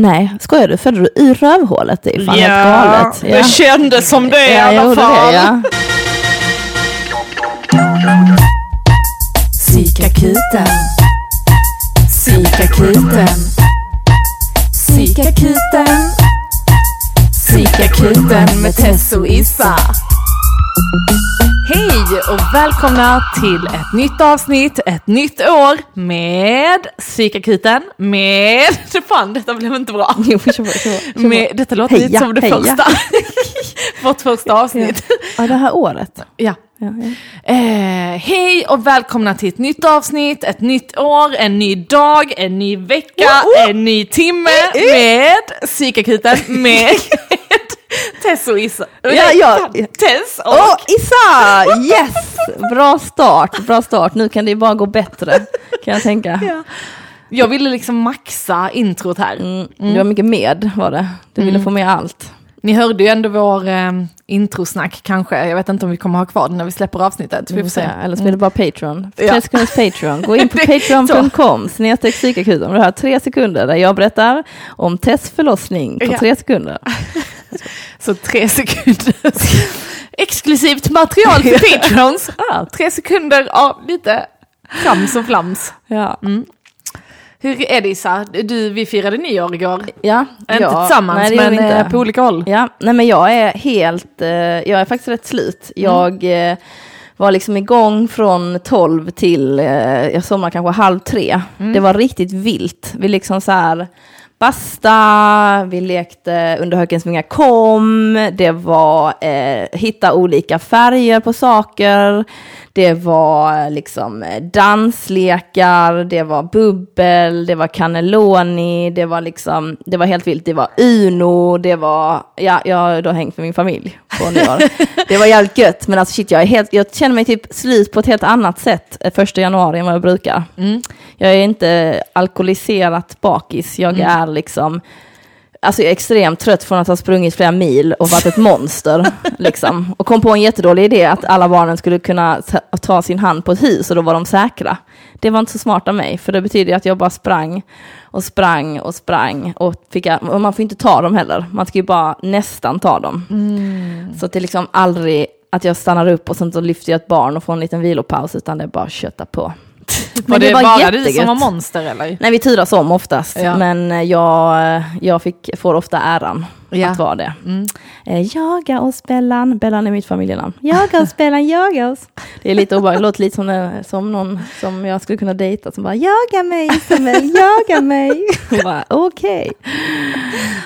Nej, skojar du? Födde du i rövhålet? Det är fan helt galet. det kändes som det i Ja, jag alla gjorde fall. det, ja. Psykakuten. Psykakuten. Psykakuten. Psykakuten med Tess och Issa. Hej och välkomna till ett nytt avsnitt, ett nytt år med Psykakuten med... Fan, detta blev inte bra. Jo, på, kör på. Med, detta låter lite Heja, som det heja. första. Vårt första avsnitt. Ja, det här året. Ja. Ja, ja. Eh, hej och välkomna till ett nytt avsnitt, ett nytt år, en ny dag, en ny vecka, Oh, en ny timme med Psykakuten med Tess och Issa. Ja, ja. Tess och... Åh, Issa! Yes! Bra start, bra start. Nu kan det bara gå bättre, kan jag tänka. Ja. Jag ville liksom maxa introt här. Mm, Du var mycket med, var det. Du ville få med allt. Ni hörde ju ändå vår eh, introsnack kanske. Jag vet inte om vi kommer ha kvar det när vi släpper avsnittet. Vi får se. Eller så blir det bara Patreon. Ja. Tre sekunders Patreon. Gå in på patreon.com snedstreck psykakuten. Du har tre sekunder där jag berättar om Tess förlossning på Ja. tre sekunder. Så tre sekunder exklusivt material för patrons. Ah, tre sekunder av lite flams och flams. Ja. Hur är det Issa? Du, vi firade nyår igår. Ja, Inte ja. tillsammans Nej, men inte. eh, på olika håll. Ja, nej men jag är helt, eh, jag är faktiskt rätt slut. Jag eh, var liksom igång från 12 till, jag somnade kanske halv tre. Det var riktigt vilt. Vi liksom så här basta, vi lekte under hökens vingar kom, det var eh, hitta olika färger på saker, det var liksom danslekar, det var bubbel, det var cannelloni, det var liksom, det var helt vilt, det var Uno, det var, ja, jag har då hängt med min familj på nyår. det var jävligt gött, men alltså shit, jag är helt, jag känner mig typ slut på ett helt annat sätt eh, första januari än vad jag brukar. Jag är inte alkoholiserat bakis, jag är liksom Alltså jag är extremt trött från att ha sprungit flera mil och varit ett monster. liksom. Och kom på en jättedålig idé att alla barnen skulle kunna ta- sin hand på ett hus och då var de säkra. Det var inte så smart av mig, för det betyder att jag bara sprang och sprang och sprang. Och, fick, och man får inte ta dem heller, man ska ju bara nästan ta dem. Så att det är liksom aldrig att jag stannar upp och sen så lyfter jag ett barn och får en liten vilopaus, utan det är bara att kötta på. Var det, var bara du som jättegött. var monster eller? Nej, vi turas om oftast, Ja. men eh, jag, jag fick, får ofta äran Ja. att vara det. Eh, jaga oss Bellan, Bellan är mitt familjenamn. Jaga oss Bellan, jaga oss. Det är lite obehagligt, låter lite som, som någon som jag skulle kunna dejta som bara jaga mig Isabel, jaga mig. Okej.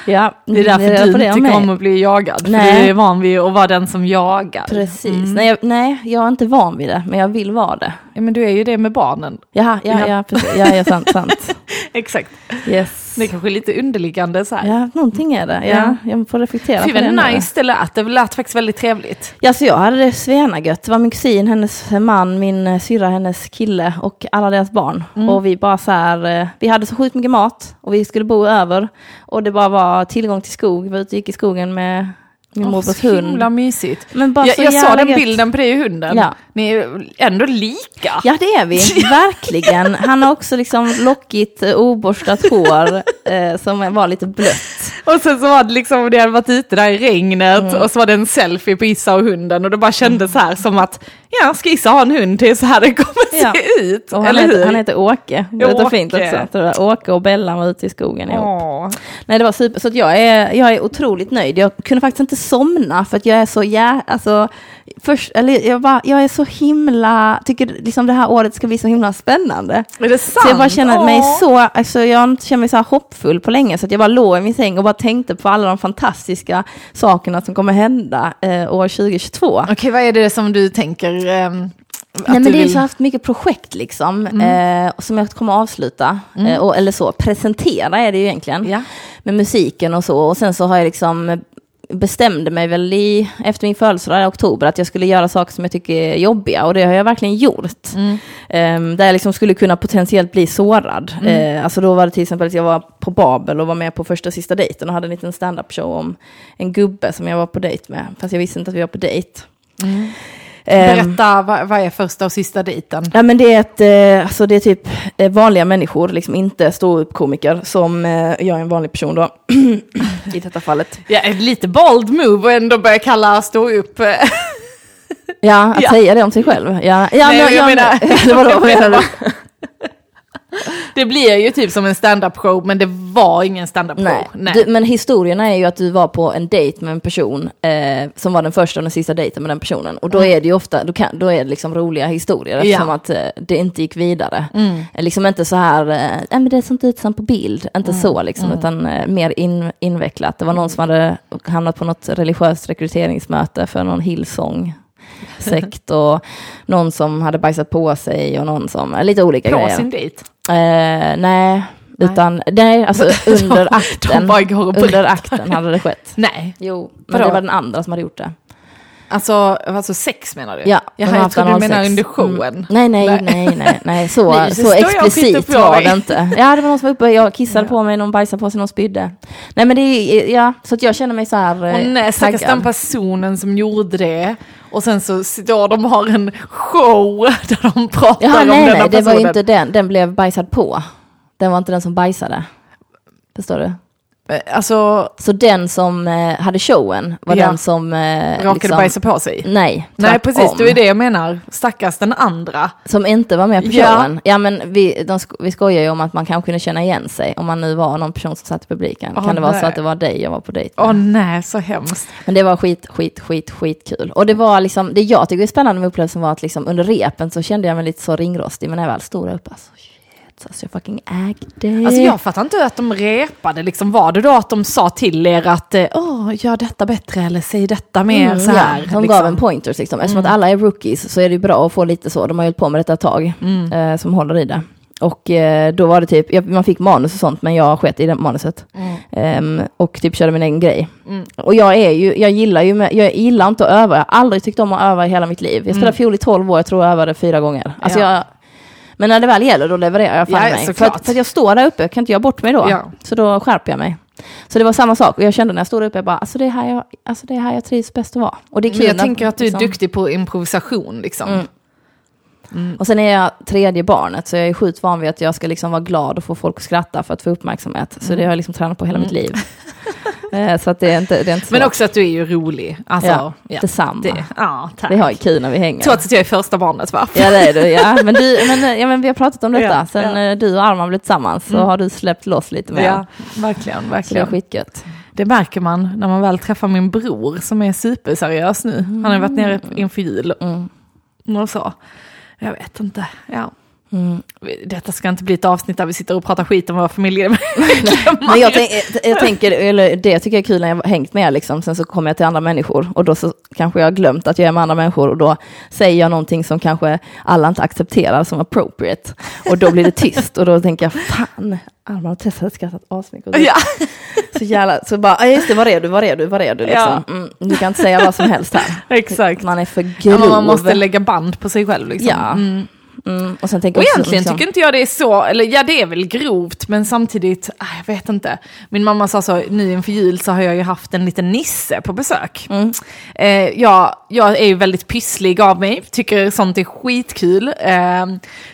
Ja, Det är därför du på det inte tycker med. om att bli jagad. Nej. För du är van vid att vara den som jagar. Precis, nej, jag, nej jag är inte van vid det, men jag vill vara det. Ja, men du är ju det med barnen. Jaha, ja, Ja. ja, precis. ja, ja sant, sant. Exakt. Yes. Det är kanske är lite underliggande så här. Ja, någonting är det. Ja, jag får reflektera Fy vad nice det lät. Det lät faktiskt väldigt trevligt. Ja, så jag hade det svenagött. Det var min kusin, hennes man, min eh, syrra, hennes kille och alla deras barn. Mm. Och vi bara så här, eh, vi hade så sjukt mycket mat och vi skulle bo över. Och det bara var tillgång till skog. Vi var ute och gick i skogen med min Åh, morbrors så himla hund. mysigt. Men bara Jag, så jag såg den bilden på dig och hunden. Ja. Ni är ändå lika. Ja, det är vi. Verkligen. Han har också liksom lockigt, eh, oborstat hår eh, som var lite blött. Och sen så var det liksom, det hade varit ute där i regnet och så var det en selfie på Issa och hunden och det bara kändes så här som att, ja, ska Issa ha en hund till så här det kommer Ja. se ut. Och han, eller hur? heter, han heter Åke. Det låter fint också. Åke och Bella var ute i skogen ihop. Åh. Nej, det var super. Så att jag, är, jag är otroligt nöjd. Jag kunde faktiskt inte somna för att jag är så jä... Alltså, först, eller jag, bara, jag är så himla... Tycker liksom det här året ska bli så himla spännande. Är det sant? Så jag bara känner mig så... Alltså, jag känt mig så här hoppfull på länge. Så att jag bara låg i min säng och bara tänkte på alla de fantastiska sakerna som kommer hända eh, år 2022. Okej, vad är det som du tänker? att Nej, men det är så jag har haft mycket projekt liksom, eh, som jag kommer avsluta. Eh, och, eller så, presentera är det ju egentligen. Ja. Med musiken och så. Och sen så har jag liksom bestämde mig väl i, efter min födelsedag i oktober att jag skulle göra saker som jag tycker är jobbiga och det har jag verkligen gjort. Ehm, där jag liksom skulle kunna potentiellt bli sårad. Eh, alltså då var det till exempel att jag var på Babel och var med på första och sista dejten och hade en liten stand-up show om en gubbe som jag var på dejt med, fast jag visste inte att vi var på dejt. Ehm, Berätta, vad, vad är första och sista dejten? Ja men det är, ett, eh, alltså det är typ eh, vanliga människor, liksom inte ståuppkomiker som eh, jag är en vanlig person då. I detta fallet. Ja, lite bold move och ändå börja kalla stå upp. eh, Ja, att Ja. säga det om sig själv. Ja, ja, Nej, men, jag ja, menar- men- det var då, vad menar du? Det blir ju typ som en stand-up show, men det var ingen stand-up show. Nej. Nej. Du, men historien är ju att du var på en dejt med en person eh, som var den första och den sista dejten med den personen. Och då är det ju ofta, då, kan, då är det liksom roliga historier eftersom Ja. att eh, det inte gick vidare. Mm. Eh, Liksom inte så här, eh, men det såg inte ut som på bild, inte Mm. så liksom, utan eh, mer in, invecklat. Det var någon som hade hamnat på något religiöst rekryteringsmöte för någon Hillsong sekt och någon som hade bajsat på sig och någon som, eh, lite olika På grejer. sin dejt. Eh, nej, utan, nej, alltså under De akten. Under akten hade det skett. Nej, Jo, men Vadå? det var den andra som hade gjort det. Alltså, alltså sex menar du? Ja, Jaha, jag trodde du menar under showen. Mm. Nej, nej, Nej. nej, nej, så, Nej, så så explicit var det inte. Ja, det var någon som var uppe, jag kissade Ja. på mig, någon bajsade på sig, någon spydde. Nej, men det är, ja, så att jag känner mig så här eh, Och nej, stackars den personen som gjorde det. Och sen så står de och har en show där de pratar Ja, om nej, denna nej, det var personen. inte den, den blev bajsad på. Den var inte den som bajsade. Förstår du? Alltså, Så den som eh, hade showen var Ja. den som... Eh, råkade liksom, bajsa på sig. Nej, Nej, precis, det är det jag menar. Stackars den andra. Som inte var med på Ja. showen. Ja, men vi, de, vi skojar ju om att man kanske kunde känna igen sig om man nu var någon person som satt i publiken. Åh, kan det vara nej. så att det var dig jag var på dejt med? Åh nej, så hemskt. Men det var skit, skit, skit, skitkul. Och det var liksom, det jag tycker är spännande med upplevelsen var att liksom under repen så kände jag mig lite så ringrostig, men när jag väl stod där uppe, alltså alltså jag fucking ägde. Alltså jag fattar inte att de repade, liksom var det då att de sa till er att eh, åh, gör detta bättre eller säg detta mer Mm, så här. Ja, de liksom. gav en pointers liksom. Eftersom att alla är rookies så är det bra att få lite så. De har ju hållit på med detta ett tag, Mm. eh, som håller i det. Och eh, då var det typ, jag, man fick manus och sånt, men jag sket i det manuset. Ehm, och typ körde min egen grej. Mm. Och jag är ju, jag gillar ju, med, jag gillar inte att öva. Jag har aldrig tyckt om att öva i hela mitt liv. Jag spelade fiol i 12 år, jag tror jag övade fyra gånger. Alltså Mm. Ja. jag, men när det väl gäller, då levererar jag fan Ja, mig. För att, för att jag står där uppe, kan inte jag bort mig då? Ja. Så då skärper jag mig. Så det var samma sak. Och jag kände när jag stod där uppe, jag bara, alltså det är här jag, alltså det är här jag trivs bäst att vara. Och det är kul Men jag när- tänker att du är liksom- duktig på improvisation liksom. Mm. Och sen är jag tredje barnet, så jag är sjukt van vid att jag ska liksom vara glad och få folk att skratta för att få uppmärksamhet. Så det har jag liksom tränat på hela mitt liv. Eh, så att det är inte, det är inte Men också att du är ju rolig. Alltså, Ja, ja, detsamma. Det, ja, tack. Vi har ju kul när vi hänger. Trots att jag är första barnet va? Ja det är du, ja. Men, du, men, eh, ja, men vi har pratat om detta. Ja, Sen ja. eh, du och Arman blev tillsammans så Mm. har du släppt loss lite mer. Ja, verkligen, Så det är verkligen. skitgött. Det märker man när man väl träffar min bror som är superseriös nu. Han har varit nere inför jul Mm. och så. Jag vet inte, ja. Mm. Detta ska inte bli ett avsnitt där vi sitter och pratar skit om våra familjer. Men jag, tänk, jag tänker, eller det tycker jag är kul när jag har hängt med liksom, sen så kommer jag till andra människor och då så kanske jag har glömt att jag är med andra människor och då säger jag någonting som kanske alla inte accepterar som appropriate och då blir det tyst och då tänker jag fan, Alma och Tessa hade skrattat asmycket. ja. Så jävla, så bara, ja just det, var redo, var redo, var redo liksom. Mm, du kan inte säga vad som helst här. Exakt. Man är för Ja, grov. men man måste lägga band på sig själv liksom. Ja. Mm. Mm, och sen tänker Och egentligen liksom, tycker inte jag det är så, eller ja det är väl grovt, men samtidigt, ah, jag vet inte. Min mamma sa så, nu inför jul så har jag ju haft en liten nisse på besök. Mm. Eh, jag, jag är ju väldigt pysslig av mig, tycker sånt är skitkul. Eh,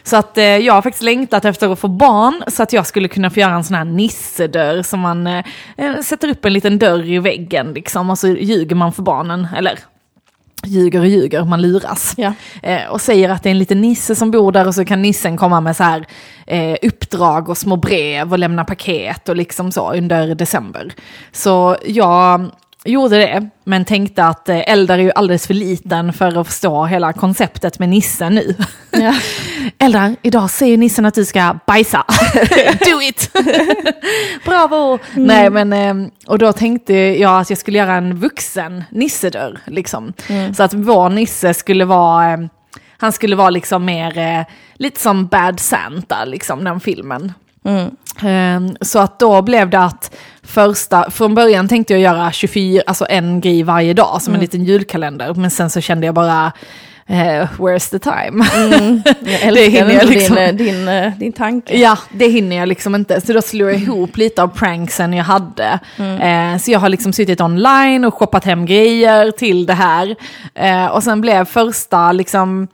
så att eh, jag har faktiskt längtat efter att få barn, så att jag skulle kunna få göra en sån här nissedörr som man eh, eh, sätter upp en liten dörr i väggen liksom, och så ljuger man för barnen, eller ljuger och ljuger, man luras. Ja. Eh, och säger att det är en liten nisse som bor där och så kan nissen komma med så här eh, uppdrag och små brev och lämna paket och liksom så under december. Så jag gjorde det, men tänkte att eh, Eldar är ju alldeles för liten för att förstå hela konceptet med nissen nu. Ja. Eldar, idag säger nissen att du ska bajsa. Do it! Bravo! Nej men, eh, och då tänkte jag att jag skulle göra en vuxen nissedörr. Liksom. Så att vår nisse skulle vara, eh, han skulle vara liksom mer, lite som Bad Santa, liksom den filmen. Mm. Så att då blev det att första, från början tänkte jag göra 24, alltså en grej varje dag som en liten julkalender. Men sen så kände jag bara, eh, where's the time? Mm, jag Det hinner jag liksom. din, din, eh, din tanke. Ja, det hinner jag liksom inte. Så då slog jag ihop lite av pranksen jag hade. Eh, så jag har liksom suttit online och shoppat hem grejer till det här. Eh, och sen blev första liksom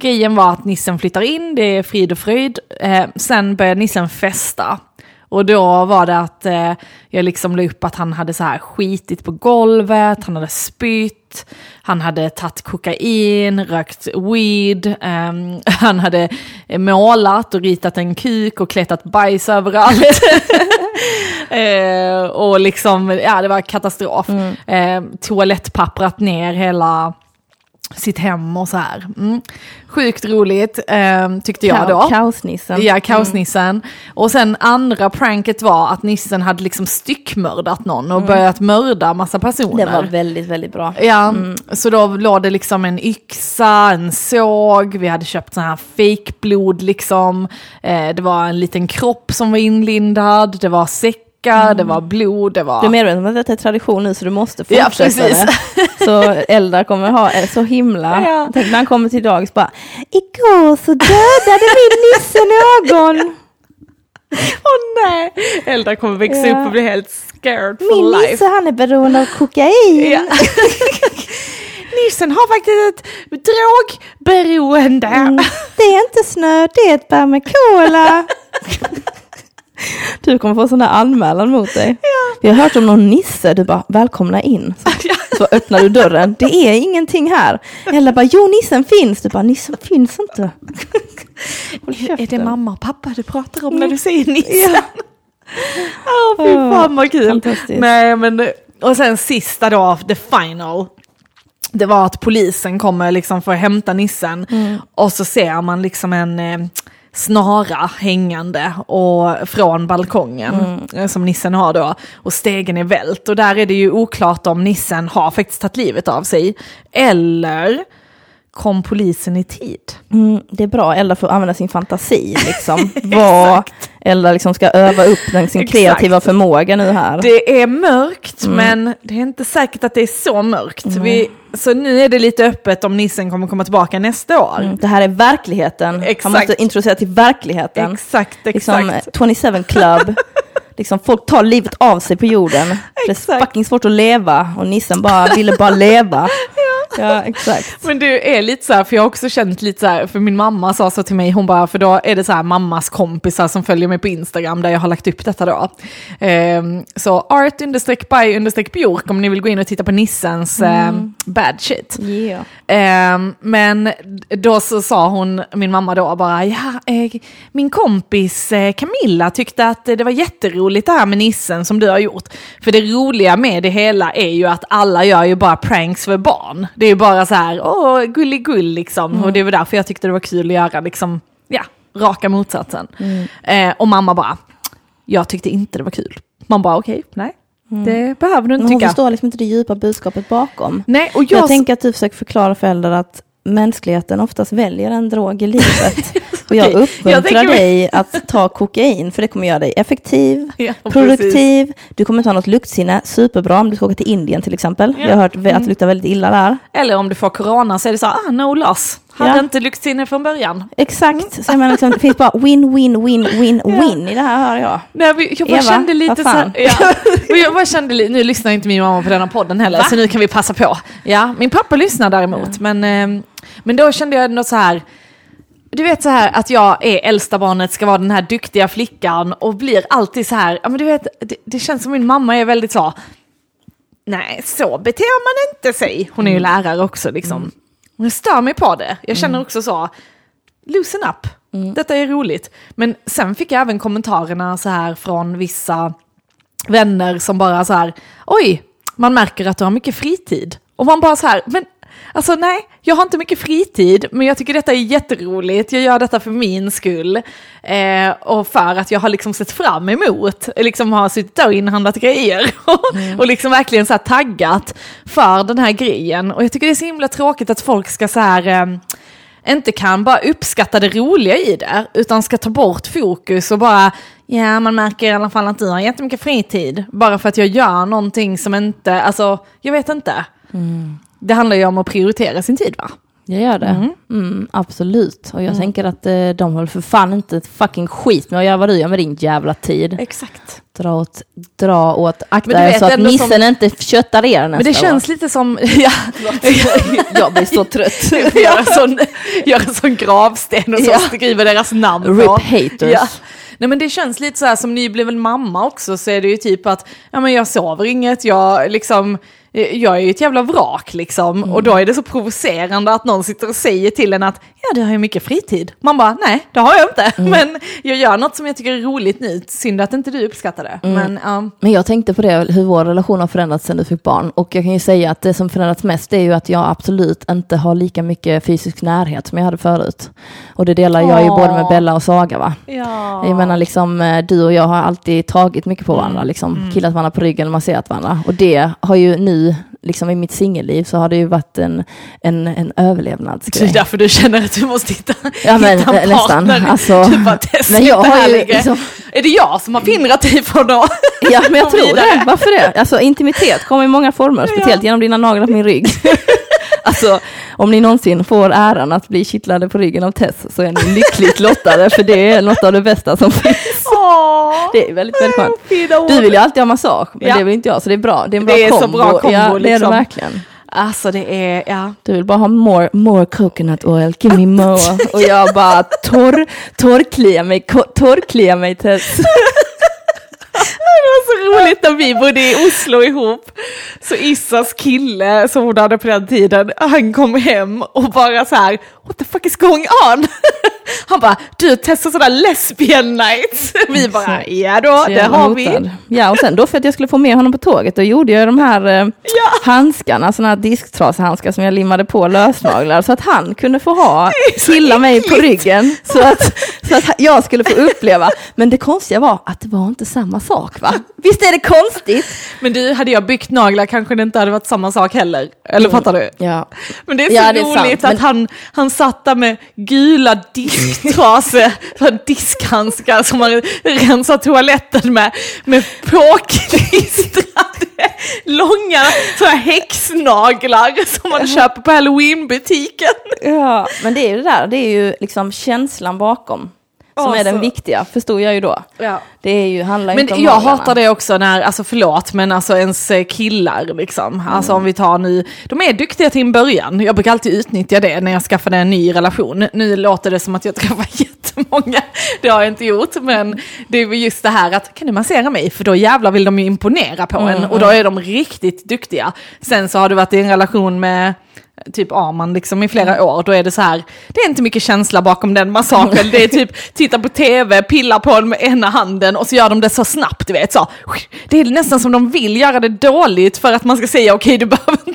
grejen var att nissen flyttar in, det är frid och fröjd. Eh, sen började nissen festa. Och då var det att eh, jag liksom la upp att han hade så här skitit på golvet, han hade spytt, han hade tagit kokain, rökt weed, ehm, han hade målat och ritat en kuk och klättat bajs överallt. eh, och liksom, ja det var katastrof. Eh, toalettpapprat ner hela sitt hem och så här. Mm. Sjukt roligt eh, tyckte jag då. Ka- Kaosnissen. Ja, kaosnissen. Och sen andra pranket var att nissen hade liksom styckmördat någon och börjat mörda massa personer. Det var väldigt, väldigt bra. Ja, så då låg det liksom en yxa, en såg, vi hade köpt sån här fejkblod liksom. Eh, det var en liten kropp som var inlindad, det var säckar, det var blod, det var... Du är medveten om att detta är tradition nu så du måste Ja, fortsätta precis. det. Så Eldar kommer ha eh, så himla... Ja. Tänk när han kommer till dagis bara Igår så dödade min nisse någon. Åh nej! Eldar kommer växa Ja. upp och bli helt scared for Min life. nisse han är beroende av kokain. Ja. Nissen har faktiskt ett drogberoende. Mm, det är inte snö, det är ett bär med cola. Du kommer få sån där anmälan mot dig. Vi har hört om någon nisse, du bara välkomna in. Så, så öppnar du dörren, det är ingenting här. Eller bara jo nissen finns, du bara nissen finns inte. Är det mamma och pappa du pratar om när du säger nissen? Ja. Åh fy fan vad kul. Nej men, och sen sista då, the final. Det var att polisen kommer liksom för att hämta nissen och så ser man liksom en eh, snara hängande och, från balkongen eh, som nissen har då. Och stegen är vält och där är det ju oklart om nissen har faktiskt tagit livet av sig. Eller kom polisen i tid? Mm, det är bra, Ella får använda sin fantasi. Liksom. Vad Ella liksom ska öva upp den, sin kreativa förmåga nu här. Det är mörkt, men det är inte säkert att det är så mörkt. Vi, så nu är det lite öppet om nissen kommer komma tillbaka nästa år. Mm, det här är verkligheten. Exakt. Han måste introducera till verkligheten. Exakt, exakt. liksom, eh, 27 Club. liksom, folk tar livet av sig på jorden. Det är fucking svårt att leva och nissen bara ville bara leva. ja. exakt. Men du är lite så här, för jag har också känt lite så här, för min mamma sa så till mig, hon bara, för då är det så här mammas kompisar som följer mig på Instagram där jag har lagt upp detta då. Ehm, så art understreck by understreck björk om ni vill gå in och titta på Nissens ehm, bad shit. Yeah. Ehm, men då så sa hon, min mamma då bara, ja, eh, min kompis eh, Camilla tyckte att det var jätteroligt det här med nissen som du har gjort. För det roliga med det hela är ju att alla gör ju bara pranks för barn. Det är bara så här, åh, gulligull liksom. Och det var därför jag tyckte det var kul att göra liksom, ja, raka motsatsen. Eh, och mamma bara, jag tyckte inte det var kul. Man bara, okej, nej, det behöver du inte Men hon tycka. förstår liksom inte det djupa budskapet bakom. Nej, och Jag, jag, tänker att du försöker förklara för föräldrar att mänskligheten oftast väljer en drog i livet. Och jag jag uppmuntrar mig- dig att ta kokain, för det kommer göra dig effektiv, Ja, precis. produktiv, du kommer inte ha något luktsinne, superbra om du ska åka till Indien till exempel. Ja. Jag har hört att det luktar väldigt illa där. Eller om du får corona så är det så här, ah, no loss. Hade Ja. inte luktsinne från början. Exakt, så jag menar liksom, det finns bara win, win, win, win, win i det här hör jag. Nej, jag bara Eva, kände lite så här, ja. Och jag bara kände nu lyssnar inte min mamma på denna podden heller, så nu kan vi passa på. Ja, min pappa lyssnar däremot, men, ehm, men då kände jag ändå så här, du vet så här att jag är äldsta barnet, ska vara den här duktiga flickan och blir alltid så här, ja men du vet, det, det känns som min mamma är väldigt så, nej så beter man inte sig. Hon är ju lärare också liksom. Jag stör mig på det. Jag känner också så, loosen up. Detta är roligt. Men sen fick jag även kommentarerna så här från vissa vänner som bara så här, oj, man märker att du har mycket fritid. Och man bara så här, men alltså nej, jag har inte mycket fritid, men jag tycker detta är jätteroligt, jag gör detta för min skull. Eh, och för att jag har liksom sett fram emot, liksom har suttit där och inhandlat grejer. och liksom verkligen så taggat för den här grejen. Och jag tycker det är så himla tråkigt att folk ska så här, eh, inte kan bara uppskatta det roliga i det, utan ska ta bort fokus och bara, ja man märker i alla fall att du har jättemycket fritid, bara för att jag gör någonting som inte, alltså jag vet inte. Det handlar ju om att prioritera sin tid va? Jag gör det. Mm. absolut. Och jag tänker att eh, de håller för fan inte ett fucking skit med att göra vad du gör med din jävla tid. Exakt. Dra åt, dra åt, akta er så att ändå som- nissen inte köttar er nästa Men det känns lite som, ja. Jag blir så trött. gör en sån, gör en sån gravsten och så Ja. skriver deras namn på. Rip haters. Ja. Nej men det känns lite så här som nybliven mamma också så är det ju typ att ja, men jag sover inget, jag liksom jag är ju ett jävla vrak liksom och då är det så provocerande att någon sitter och säger till en att ja du har ju mycket fritid. Man bara nej det har jag inte men jag gör något som jag tycker är roligt nu, synd att inte du uppskattar det. Men ja, Men jag tänkte på det, hur vår relation har förändrats sedan du fick barn. Och jag kan ju säga att det som förändrats mest är ju att jag absolut inte har lika mycket fysisk närhet som jag hade förut. Och det delar jag ju både med Bella och Saga va. ja. Jag menar liksom, eh, du och jag har alltid tagit mycket på varandra, liksom, killat varandra på ryggen och masserat varandra. Och det har ju nu, liksom i mitt singelliv, så har det ju varit en, en, en det är överlevnadsgrej. därför du känner att du måste hitta, Ja, men, hitta en eh, nästan. partner. Alltså, du bara, men jag har ju liksom- Är det jag som har finrat dig från att Ja, men jag tror det. Varför det? Alltså intimitet kommer i många former, speciellt genom dina naglar på min rygg. alltså, om ni någonsin får äran att bli kittlade på ryggen av Tess så är ni lyckligt lottade, för det är något av det bästa som finns. Åh, Det är väldigt, väldigt skönt. Du vill ju alltid ha massage, men Ja. det vill inte jag, så det är bra. Det är en bra Det är så kombo. bra kombo, ja, det är det liksom. verkligen. Alltså det är, ja. Du vill bara ha more, more coconut oil, give me more. Och jag bara torr, torrkliar mig, torrkliar mig Tess. Det var så roligt när vi bodde i Oslo ihop. Så Issas kille som hon hade på den tiden, han kom hem och bara så här, what the fuck is going on? Han bara, du testar sådana lesbian nights. Vi bara, ja då, det har vi. Ja, och sen då för att jag skulle få med honom på tåget, då gjorde jag de här eh, handskarna, sådana här disktrashandskar som jag limmade på lösnaglar, så att han kunde få ha, killa mig på ryggen, så att, så att jag skulle få uppleva. Men det konstiga var att det var inte samma sak, va? Visst är det konstigt? Men du, hade jag byggt naglar kanske det inte hade varit samma sak heller. Eller fattar du? Ja. Men det är så Ja, det är roligt sant, att men- han, han satt där med gula disktrasor, här diskhandskar som man rensar toaletten med, med påklistrade långa så här häxnaglar som man köper på halloweenbutiken. ja, men det är ju det där, det är ju liksom känslan bakom. Som är den så- viktiga, förstod jag ju då. Ja. Det är ju, handlar ju inte Men om jag naglarna. hatar det också när, alltså förlåt, men alltså ens eh, killar liksom. Alltså om vi tar nu, de är duktiga till en början. Jag brukar alltid utnyttja det när jag skaffade en ny relation. Nu låter det som att jag träffar jättemånga, det har jag inte gjort. Men det är just det här att, kan du massera mig? För då jävlar vill de ju imponera på en och då är de riktigt duktiga. Sen så har du varit i en relation med typ Arman liksom i flera år, då är det så här, det är inte mycket känsla bakom den massakern. Det är typ titta på tv, pilla på den med ena handen och så gör de det så snabbt, du vet så. Det är nästan som de vill göra det dåligt för att man ska säga okej, du behöver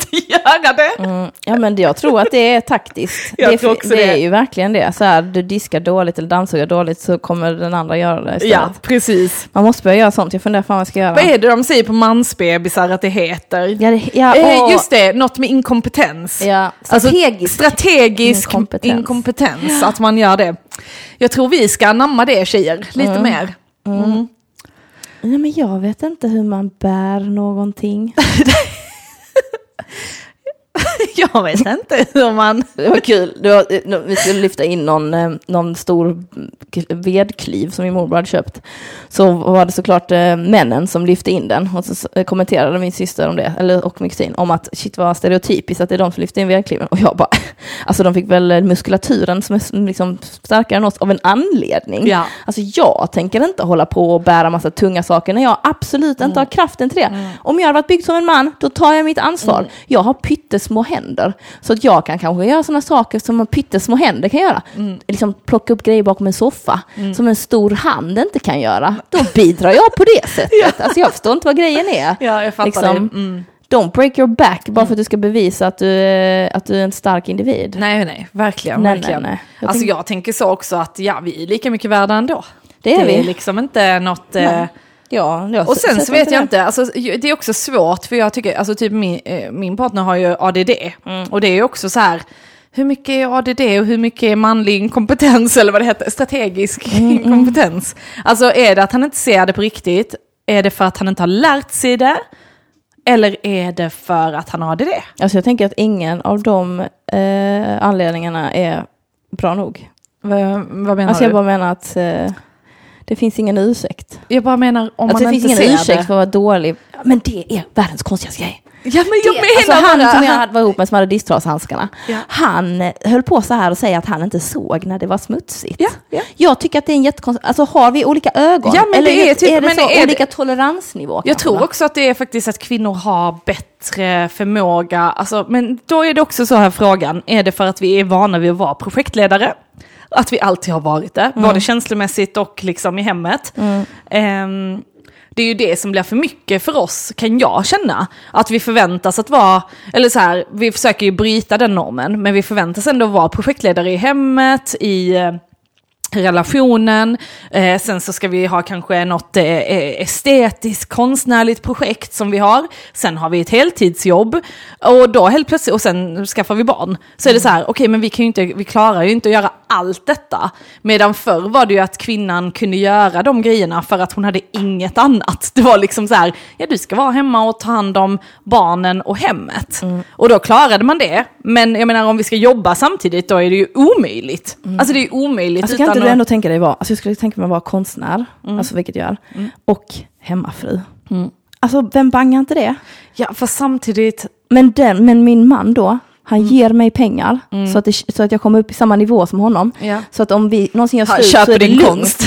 göra det. Mm, ja men jag tror att det är taktiskt. Jag det, är, tror också det det. är ju verkligen det. Så här, du diskar dåligt eller dammsuger dåligt så kommer den andra göra det istället. Ja, precis. Man måste börja göra sånt. Jag funderar fan vad jag ska göra. Vad är det de säger på mansbebisar att det heter? Ja, det, ja, Eh, just det, något med inkompetens. Ja, Alltså, strategisk. strategisk inkompetens. inkompetens. att man gör det. Jag tror vi ska anamma det tjejer, lite Mm. mer. Nej, men jag vet inte hur man bär någonting. Jag vet inte hur man... Det var kul. Det var, eh, vi skulle lyfta in någon, eh, någon stor vedkliv som min morbror hade köpt. Så var det såklart eh, männen som lyfte in den. Och så kommenterade min syster om det, eller, och min kusin, om att shit vad stereotypiskt att det är de som lyfter in vedkliven. Och jag bara, alltså de fick väl muskulaturen som är liksom starkare än oss av en anledning. Ja. Alltså jag tänker inte hålla på och bära massa tunga saker när jag absolut inte har kraften till det. Om jag hade varit byggd som en man, då tar jag mitt ansvar. Jag har pyttesmå händer. Så att jag kan kanske göra sådana saker som pyttesmå händer kan göra. Liksom plocka upp grejer bakom en soffa som en stor hand inte kan göra. Då bidrar jag på det sättet. Alltså jag förstår inte vad grejen är. Ja, jag fattar Liksom, det. Mm. Don't break your back bara för att du ska bevisa att du, är- att du är en stark individ. Nej, nej, verkligen. Nej, verkligen. nej, nej. Jag alltså tänk- jag tänker så också att ja, vi är lika mycket värda ändå. Det är vi. liksom inte något... Eh, Nej. Ja, jag och sen så vet jag inte, alltså, det är också svårt för jag tycker, alltså typ min, eh, min partner har ju ADD. Mm. Och det är ju också så här, hur mycket är ADD och hur mycket är manlig inkompetens eller vad det heter, strategisk Mm, inkompetens. Alltså är det att han inte ser det på riktigt, är det för att han inte har lärt sig det? Eller är det för att han har ADD? Alltså jag tänker att ingen av de eh, anledningarna är bra nog. Vad, vad menar Alltså du? jag bara menar att eh, det finns ingen ursäkt. Jag bara menar om Alltså man det inte finns ingen ursäkt det. för att vara dålig. Men det är världens konstigaste grej. Ja men jag Det- menar alltså han bara- som jag var ihop med som hade disktrashandskarna. Ja. Han eh, höll på så här och säga att han inte såg när det var smutsigt. Ja, ja. Jag tycker att det är en jättekonstig, alltså har vi olika ögon? Ja, men Eller det är typ- är det men så är det- olika toleransnivå? Jag tror också att det är faktiskt att kvinnor har bättre förmåga, alltså, men då är det också så här frågan, är det för att vi är vana vid att vara projektledare? Att vi alltid har varit det, både känslomässigt och liksom i hemmet. Ehm, det är ju det som blir för mycket för oss, kan jag känna. Att vi förväntas att vara, eller så här, vi försöker ju bryta den normen, men vi förväntas ändå vara projektledare i hemmet, i eh, relationen. Eh, sen så ska vi ha kanske något eh, estetiskt, konstnärligt projekt som vi har. Sen har vi ett heltidsjobb och då helt plötsligt, och sen skaffar vi barn. Så är det så här, okej men vi kan inte, vi klarar ju inte att göra allt detta. Medan förr var det ju att kvinnan kunde göra de grejerna för att hon hade inget annat. Det var liksom så här, ja du ska vara hemma och ta hand om barnen och hemmet. Och då klarade man det. Men jag menar om vi ska jobba samtidigt då är det ju omöjligt. Alltså det är omöjligt Alltså utan du att- ändå tänka dig vara, alltså jag skulle tänka mig vara konstnär, alltså vilket jag är, och hemmafru. Alltså vem bangar inte det? Ja, fast samtidigt, Men, den, men min man då, han ger mig pengar så, att det, så att jag kommer upp i samma nivå som honom. Ja. Så att om vi någonsin gör slut så är det din lugnt.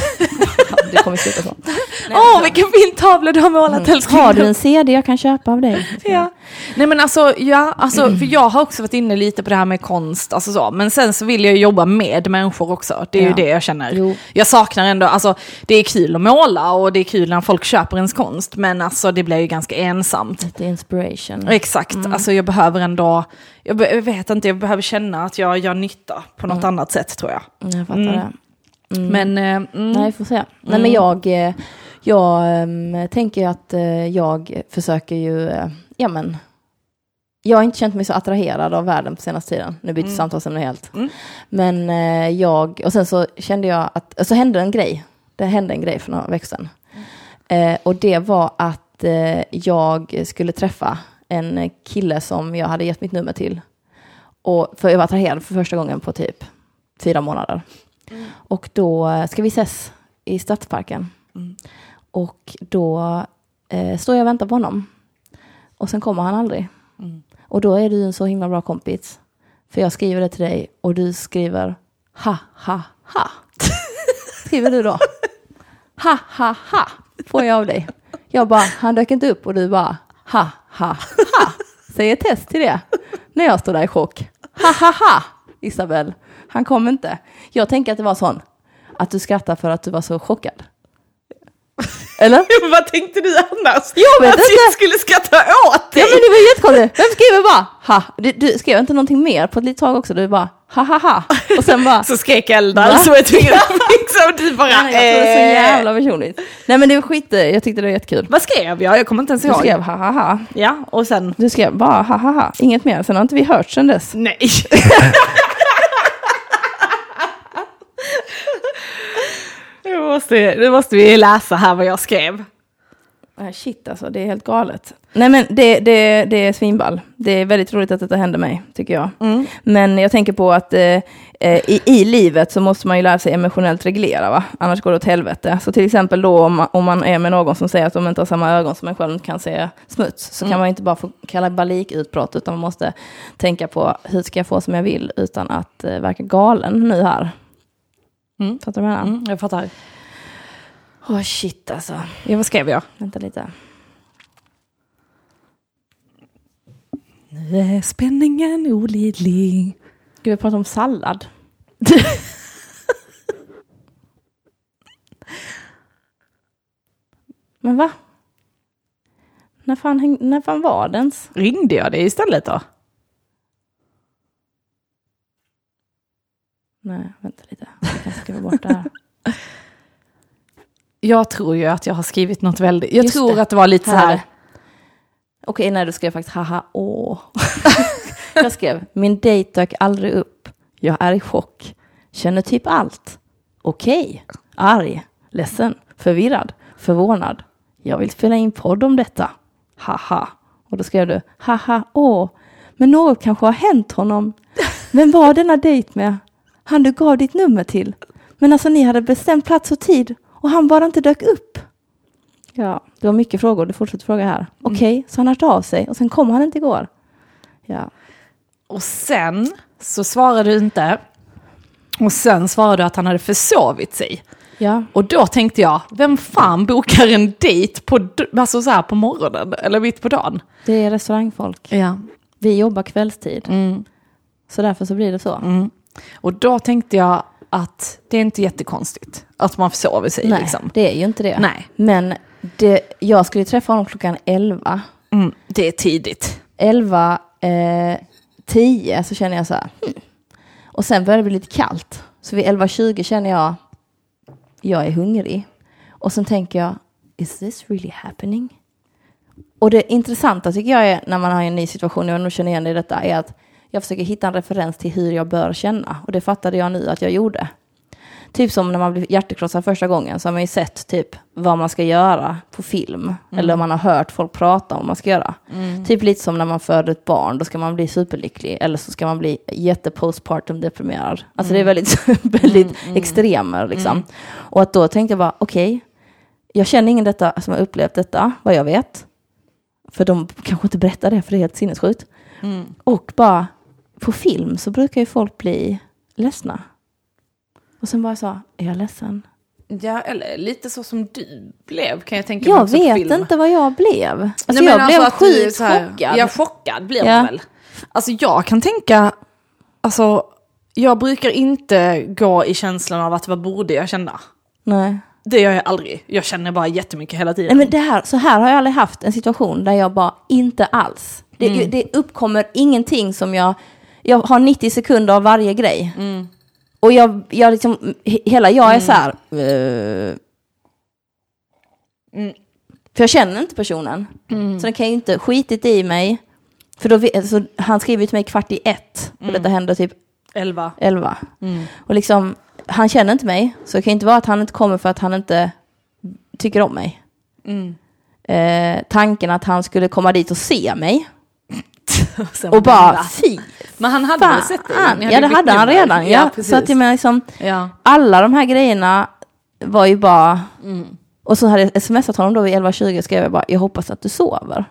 Det kommer sluta så. åh vilken fin tavla du har målat älskling. Har du en CD jag kan köpa av dig? Ja. Nej men alltså, ja, alltså för jag har också varit inne lite på det här med konst, alltså så. men sen så vill jag ju jobba med människor också. Det är ju Ja. det jag känner. Jo. Jag saknar ändå, alltså det är kul att måla och det är kul när folk köper ens konst, men alltså det blir ju ganska ensamt. Lite inspiration. Exakt, alltså jag behöver ändå, jag, be, jag vet inte, jag behöver känna att jag gör nytta på något annat sätt tror jag. Jag fattar Mm. det. Men, eh, mm, Nej, får se. Nej, men jag, eh, jag ehm, tänker att eh, jag försöker ju, eh, ja men, jag har inte känt mig så attraherad av världen på senaste tiden. Nu byter samtalsämne helt. Mm. Men eh, jag, och sen så kände jag att, så hände en grej. Det hände en grej för några veckor sedan. Eh, och det var att eh, jag skulle träffa en kille som jag hade gett mitt nummer till. Och, för jag var attraherad för första gången på typ fyra månader. Och då eh, ska vi ses i Stadsparken. Och då eh, står jag och väntar på honom. Och sen kommer han aldrig. Och då är du en så himla bra kompis. För jag skriver det till dig och du skriver ha, ha, ha. skriver du då. Ha, ha, ha. Får jag av dig. Jag bara, han dök inte upp och du bara ha, ha, ha. Säg ett test till det. När jag står där i chock. Ha, ha, ha. Isabel, han kom inte. Jag tänker att det var sån, att du skrattar för att du var så chockad. Eller? Vad tänkte du annars? Jag vet att inte. jag skulle skratta åt dig? Ja men det var jättekonstigt. Vem skriver bara ha? Du, du skrev inte någonting mer på ett litet tag också. Du bara ha ha ha. Och sen bara. Så skrek Eldar så jag tvungen och du bara... Nej, jag tror det är så eh, jävla personligt. Nej men det var skit Jag tyckte det var jättekul. Vad skrev jag? Jag kommer inte ens Du ihåg. skrev ha ha ha. Ja, och sen... Du skrev bara ha ha ha. Inget mer. Sen har inte vi hört sen dess. Nej. Nu måste, nu måste vi läsa här vad jag skrev. Shit alltså, det är helt galet. Nej men det, det, det är svinball. Det är väldigt roligt att detta händer mig, tycker jag. Men jag tänker på att eh, eh, i, i livet så måste man ju lära sig emotionellt reglera, va? annars går det åt helvete. Så till exempel då om man, om man är med någon som säger att de inte har samma ögon som en själv kan se smuts, så kan man inte bara få kalla balikutbrott, utan man måste tänka på hur ska jag få som jag vill utan att eh, verka galen nu här. Mm. Fattar du vad jag menar? Mm, jag fattar. Åh shit alltså. Ja, vad skrev jag? Vänta lite. Nu är spänningen olidlig. Gud, vi pratar om sallad. Men va? När fan, när fan var det ens? Ringde jag dig istället då? Nej, vänta lite. Jag kan skriva bort det här. Jag tror ju att jag har skrivit något väldigt... Jag Just tror det. att det var lite så här... Okej, nej, du skrev faktiskt haha, åh. jag skrev, min dejt dök aldrig upp. Jag är i chock. Känner typ allt. Okej, arg, ledsen, förvirrad, förvånad. Jag vill spela in podd om detta. Haha. Och då skrev du, haha, åh, men något kanske har hänt honom. Vem var denna dejt med? Han du gav ditt nummer till. Men alltså ni hade bestämt plats och tid och han bara inte dök upp. Ja, det var mycket frågor. Du fortsätter fråga här. Okej, så han har hört av sig och sen kom han inte igår. Ja, Och sen så svarade du inte. Och sen svarade du att han hade försovit sig. ja, Och då tänkte jag, vem fan bokar en dejt på, alltså så här på morgonen eller mitt på dagen? det är restaurangfolk. Ja. Vi jobbar kvällstid, Mm, så därför så blir det så. mm. Och då tänkte jag att det är inte jättekonstigt att man försover sig. Nej, Liksom. det är ju inte det. Nej. Men det, jag skulle träffa honom klockan 11. Mm, det är tidigt. 11, eh, 10 så känner jag så här. Hmm. Och sen börjar det bli lite kallt. Så vid 11.20 känner jag, jag är hungrig. Och sen tänker jag, is this really happening? Och det intressanta tycker jag är när man har en ny situation, jag nog känner igen i detta, är att jag försöker hitta en referens till hur jag bör känna. Och det fattade jag nu att jag gjorde. Typ som när man blir hjärtekrossad första gången så har man ju sett typ vad man ska göra på film. Eller man har hört folk prata om vad man ska göra. Typ lite som när man föder ett barn, då ska man bli superlycklig. Eller så ska man bli jättepostpartum deprimerad. Alltså det är väldigt, väldigt extremer liksom. Och att då tänkte jag bara, okej, jag känner ingen detta som har upplevt detta, vad jag vet. För de kanske inte berättar det, för det är helt sinnessjukt. Och bara, på film så brukar ju folk bli ledsna. Och sen bara sa, är jag ledsen? Ja, eller lite så som du blev kan jag tänka mig Jag vet inte vad jag blev. Alltså Nej, jag blev att du är sjukt så här- chockad. Ja, chockad blir Ja. man väl. Alltså jag kan tänka, alltså jag brukar inte gå i känslan av att vad borde jag känna. Nej. Det gör jag aldrig. Jag känner bara jättemycket hela Nej, tiden. men det här, så här har jag aldrig haft en situation där jag bara inte alls. Det, Mm. det uppkommer ingenting som jag... Jag har 90 sekunder av varje grej. Mm. Och jag, jag liksom, he- hela jag är så här... eh, Mm. För jag känner inte personen. Så den kan ju inte skitit i mig. För då, alltså, han skriver ju till mig kvart i ett. Och Mm. detta händer typ Elva. 11. Och liksom, han känner inte mig. Så det kan inte vara att han inte kommer för att han inte tycker om mig. Mm. Eh, tanken att han skulle komma dit och se mig. Sen Och bara, fy Men han hade väl sett fan. Ni Ja, det hade han redan. Ja, Ja, precis. så att jag menar liksom, Ja. alla de här grejerna var ju bara... Mm. Och så hade jag smsat honom då vid 11.20 och skrev jag bara, jag hoppas att du sover.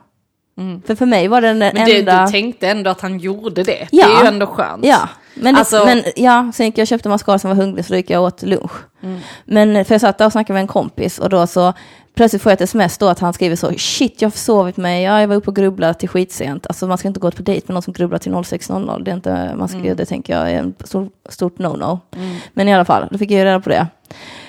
För för mig var det den Mm. Men det, enda... du tänkte ändå att han gjorde det. Ja. Det är ju ändå skönt. Ja, men, det, Alltså- men ja, sen gick jag och köpte mascara som var hungrig så då gick jag åt lunch. Mm. Men för jag satt där och snackade med en kompis och då så plötsligt får jag ett sms då att han skriver så shit jag har försovit mig, ja, jag var uppe och grubblade till skitsent. Alltså man ska inte gå på dejt med någon som grubblar till 06.00, det är inte, man ska, Mm. det tänker jag är en stor, stort no-no. Men i alla fall, då fick jag ju reda på det.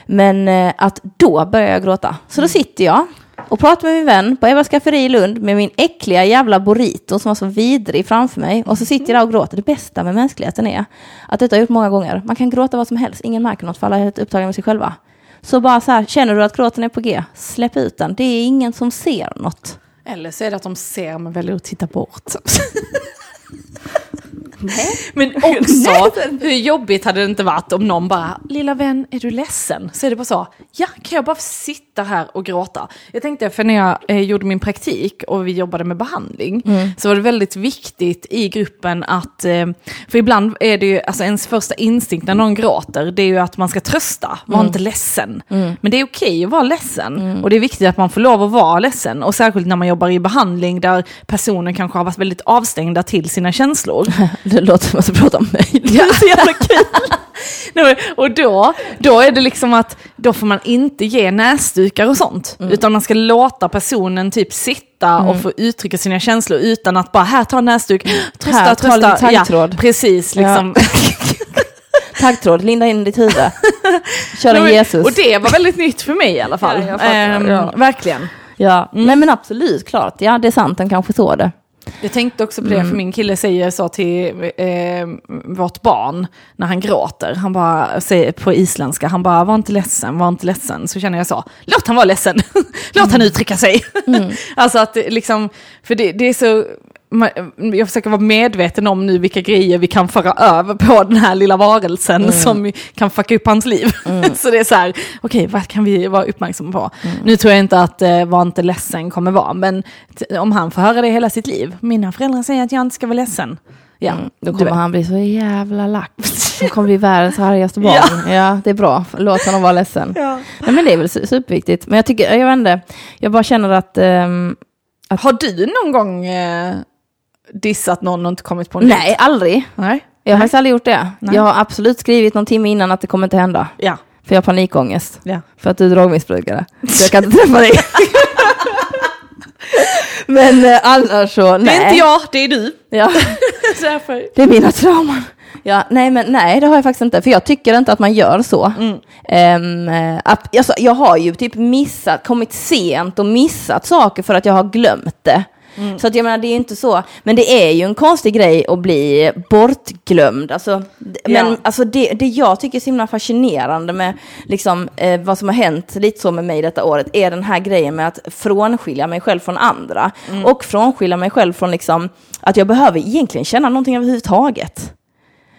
Men eh, att då börjar jag gråta. Så Mm. då sitter jag och pratar med min vän på Eva Skafferi i Lund med min äckliga jävla burrito som var så vidrig framför mig. Och så sitter jag där och gråter. Det bästa med mänskligheten är att detta har jag gjort många gånger. Man kan gråta vad som helst, ingen märker något för alla är helt upptagna med sig själva. Så bara så här, känner du att gråten är på G, släpp ut den. Det är ingen som ser något. Eller så är det att de ser men väljer att titta bort. Men också, hur jobbigt hade det inte varit om någon bara, lilla vän, är du ledsen? Så är det bara så, ja, kan jag bara sitta här och gråta? Jag tänkte, för när jag eh, gjorde min praktik och vi jobbade med behandling, så var det väldigt viktigt i gruppen att, eh, för ibland är det ju, alltså ens första instinkt när någon gråter, det är ju att man ska trösta, var inte ledsen. Men det är okej att vara ledsen, och det är viktigt att man får lov att vara ledsen, och särskilt när man jobbar i behandling där personen kanske har varit väldigt avstängda till sina känslor. Det låter som att du pratar om mig. Ja. så jävla kul. Och då, då är det liksom att då får man inte ge näsdukar och sånt. Utan man ska låta personen typ sitta och få uttrycka sina känslor utan att bara här ta en näsduk, trösta, Här, ta trösta. lite taggtråd. Ja, precis, liksom. Taggtråd, linda in ditt huvud. Kör en Jesus. Och det var väldigt nytt för mig i alla fall. Ja, fattar, Ehm, ja. Verkligen. Ja, nej men absolut, klart. Ja, det är sant, den kanske så det. Jag tänkte också på det, för min kille säger så till eh, vårt barn när han gråter. Han bara säger på isländska, han bara var inte ledsen, var inte ledsen. Så känner jag så, låt han vara ledsen, låt han uttrycka sig. alltså att liksom, för det, det är så, jag försöker vara medveten om nu vilka grejer vi kan föra över på den här lilla varelsen Mm. som kan fucka upp hans liv. så det är så här, okej vad kan vi vara uppmärksamma på? Mm. Nu tror jag inte att eh, var inte ledsen kommer vara, men om han får höra det hela sitt liv, mina föräldrar säger att jag inte ska vara ledsen. Ja, Mm, Då kommer han bli så jävla lack. Han kommer bli världens argaste barn. Ja. det är bra. Låt honom vara ledsen. Ja. Nej, men det är väl su- superviktigt. Men jag tycker, jag vet inte, jag bara känner att... ehm, Har du någon gång eh, dissat någon och inte kommit på en nej, aldrig. Nej. Jag har aldrig gjort det. Nej. Jag har absolut skrivit någon timme innan att det kommer inte hända. Ja. För jag har panikångest. ja. För att du är drogmissbrukare. Så jag kan inte träffa dig. Men eh, annars så, nej. Det är inte jag, det är du. Ja, det är mina trauman. Ja, nej, men nej, det har jag faktiskt inte. För jag tycker inte att man gör så. Ehm, eh, att, alltså, jag har ju typ missat, kommit sent och missat saker för att jag har glömt det. Så att jag menar, det är ju inte så. Men det är ju en konstig grej att bli bortglömd. Alltså, men Ja. alltså det, det jag tycker är så himla fascinerande med liksom, eh, vad som har hänt lite så med mig detta året är den här grejen med att frånskilja mig själv från andra. Och frånskilja mig själv från liksom, att jag behöver egentligen känna någonting överhuvudtaget.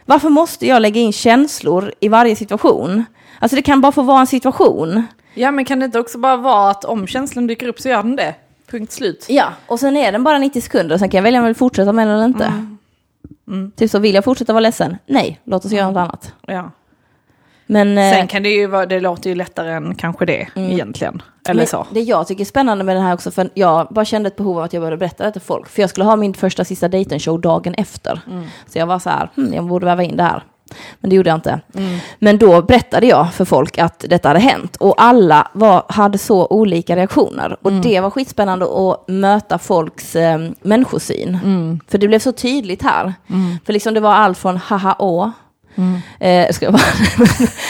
Varför måste jag lägga in känslor i varje situation? Alltså det kan bara få vara en situation. Ja, men kan det inte också bara vara att om känslan dyker upp så gör den det? Punkt slut. Ja, och sen är den bara 90 sekunder, sen kan jag välja om jag vill fortsätta med den eller inte. Typ så, vill jag fortsätta vara ledsen? Nej, låt oss göra något annat. Ja. Men, eh, Sen kan det ju vara, det låter ju lättare än kanske det egentligen. Eller så. det jag tycker är spännande med det här också, för jag bara kände ett behov av att jag började berätta det till folk. För jag skulle ha min första sista dejten-show dagen efter. Så jag var så här, hm, jag borde väva in det här. Men det gjorde jag inte. Men då berättade jag för folk att detta hade hänt. Och alla var, hade så olika reaktioner. Och det var skitspännande att möta folks eh, människosyn. För det blev så tydligt här. För liksom det var allt från haha åh. Eh, ska jag bara.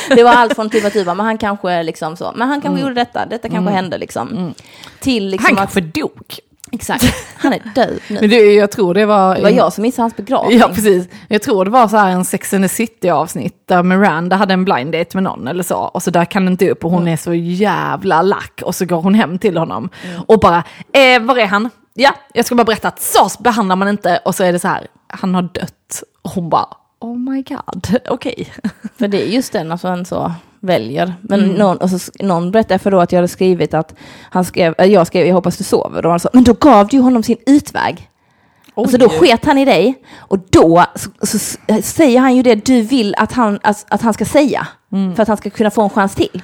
det var allt från typ att bara, men han kanske liksom så, men han kanske gjorde detta, detta kanske hände liksom. Till liksom Han att, kanske dog. Exakt, han är död nu. Men det, jag tror det var... Det var jag som missade hans begravning. Ja, precis. Jag tror det var så här en Sex and the City-avsnitt där Miranda hade en blind date med någon eller så. Och så där kan det inte upp och hon är så jävla lack. Och så går hon hem till honom och bara, eh, var är han? Ja, jag ska bara berätta att så behandlar man inte. Och så är det så här, han har dött. Och hon bara, oh my god, okej. För det är just den alltså en så väljer. Men någon, och så, sk- någon berättade för då att jag hade skrivit att han skrev, äh, jag skrev jag hoppas du sover. Och han sa, men då gav du honom sin utväg. Alltså då sket han i dig och då så, så, säger han ju det du vill att han, att, att han ska säga. För att han ska kunna få en chans till.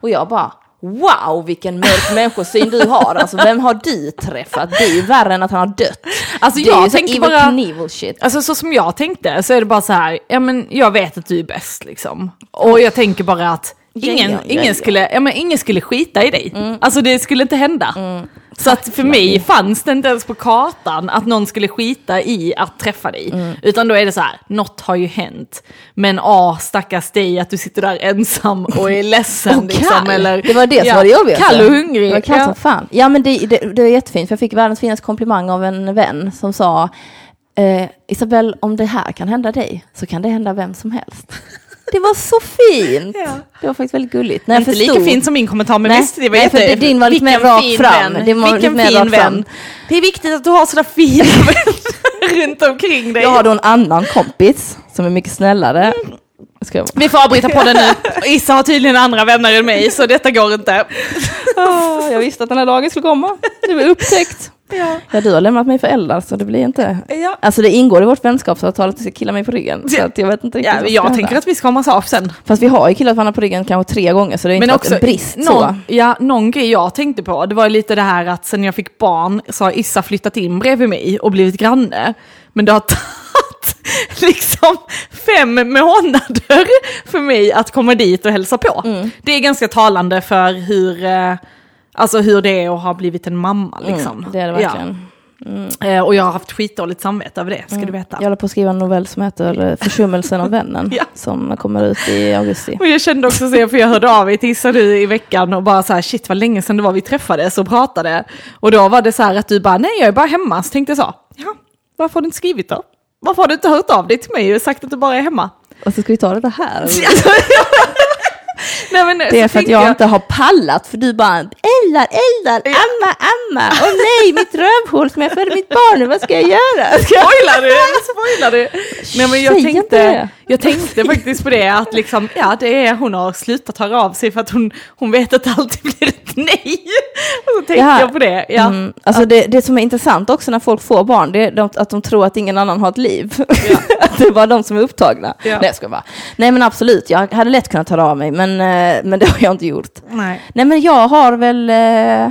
Och jag bara, wow vilken mörk människosyn du har. Alltså vem har du träffat? Det är ju värre än att han har dött. Alltså, det är jag tänker evil bara- Knievel shit. Alltså så som jag tänkte så är det bara så här, ja men jag vet att du är bäst liksom. Och jag tänker bara att ingen, Ja, ingen, ja. Skulle, ja, men ingen skulle skita i dig. Alltså det skulle inte hända. Så att för mig fanns det inte ens på kartan att någon skulle skita i att träffa dig. Utan då är det så här, något har ju hänt. Men ah, stackars dig att du sitter där ensam och är ledsen. Och liksom, kall. eller, det var det som ja, var det jobbigaste. Kall och hungrig. Det var kallt ja. som fan. Ja men det, det, det var jättefint, för jag fick världens finaste komplimang av en vän som sa eh, Isabel, om det här kan hända dig så kan det hända vem som helst. Det var så fint! Ja. Det var faktiskt väldigt gulligt. När jag Inte förstod- lika fint som min kommentar, men Nej, visst, det var nej, för din var lite mer rakt fram. vän. Det var Vilken mer fin rakt vän. fram. Det är viktigt att du har sådana fina vänner runt omkring dig. Jag har då en annan kompis som är mycket snällare. Jag... Vi får avbryta podden nu. Issa har tydligen andra vänner än mig, så detta går inte. Ah, jag visste att den här dagen skulle komma. Det var upptäckt. Ja. Ja, du har lämnat mig för eldar så det blir inte... Ja. Alltså det ingår i vårt vänskapsavtal att du ska killa mig på ryggen. Så att jag vet inte riktigt Ja, jag tänker hända. att vi ska ha massage sen. Fast vi har ju killat varandra på ryggen kanske tre gånger så det är inte Men varit också en brist någon, så. Ja, någon grej jag tänkte på, det var lite det här att sen jag fick barn så har Issa flyttat in bredvid mig och blivit granne. Men det har tagit liksom fem månader för mig att komma dit och hälsa på. Det är ganska talande för hur, eh, alltså hur det är att ha blivit en mamma. Liksom. Mm, det är det verkligen. Ja. Eh, Och jag har haft skitdåligt samvete över det, ska du veta. Jag håller på att skriva en novell som heter eh, Försummelsen av vännen. Ja. Som kommer ut i augusti. Och jag kände också så, för jag hörde av mig till Issa nu i veckan och bara så här, shit vad länge sedan det var vi träffades och pratade. Och då var det så här att du bara, nej jag är bara hemma. Så tänkte jag så, ja, varför har du inte skrivit då? Varför har du inte hört av dig till mig och sagt att du bara är hemma? Och så ska vi ta det här. nej, men, Det är för att jag inte har pallat för du bara eldar, eldar, amma, amma. Åh nej, mitt rövhål men jag födde mitt barn nu, vad ska jag göra? Jag... Spoilar du? Spoilar du? Nej men jag Säg tänkte. Jag tänkte faktiskt på det att liksom, ja det är, hon har slutat höra av sig för att hon, hon vet att det alltid blir ett nej. Och så tänkte Jaha. jag på det. Ja. Mm, alltså det, det som är intressant också när folk får barn, det är att de tror att ingen annan har ett liv. att det är bara de som är upptagna. Ja. Nej, jag ska bara. Nej men absolut, jag hade lätt kunnat ta av mig, men, eh, men det har jag inte gjort. Nej. Nej men jag har väl, eh,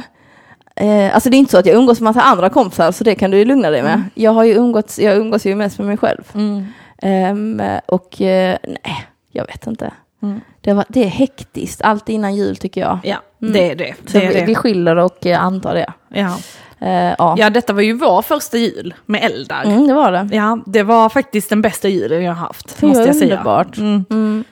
eh, alltså det är inte så att jag umgås med massa andra kompisar, så det kan du ju lugna dig med. Jag har ju umgåtts, jag umgås ju mest med mig själv. Ehm, och eh, nej, jag vet inte. Det, var, det är hektiskt, allt innan jul tycker jag. Ja, det är det. Det, är vi, det. vi skiljer och eh, antar det. Ja. Eh, ja. ja, detta var ju vår första jul med eldar. Mm, det var det. Ja, det var faktiskt den bästa julen jag har haft, Det måste jag säga. underbart. Mm. Mm.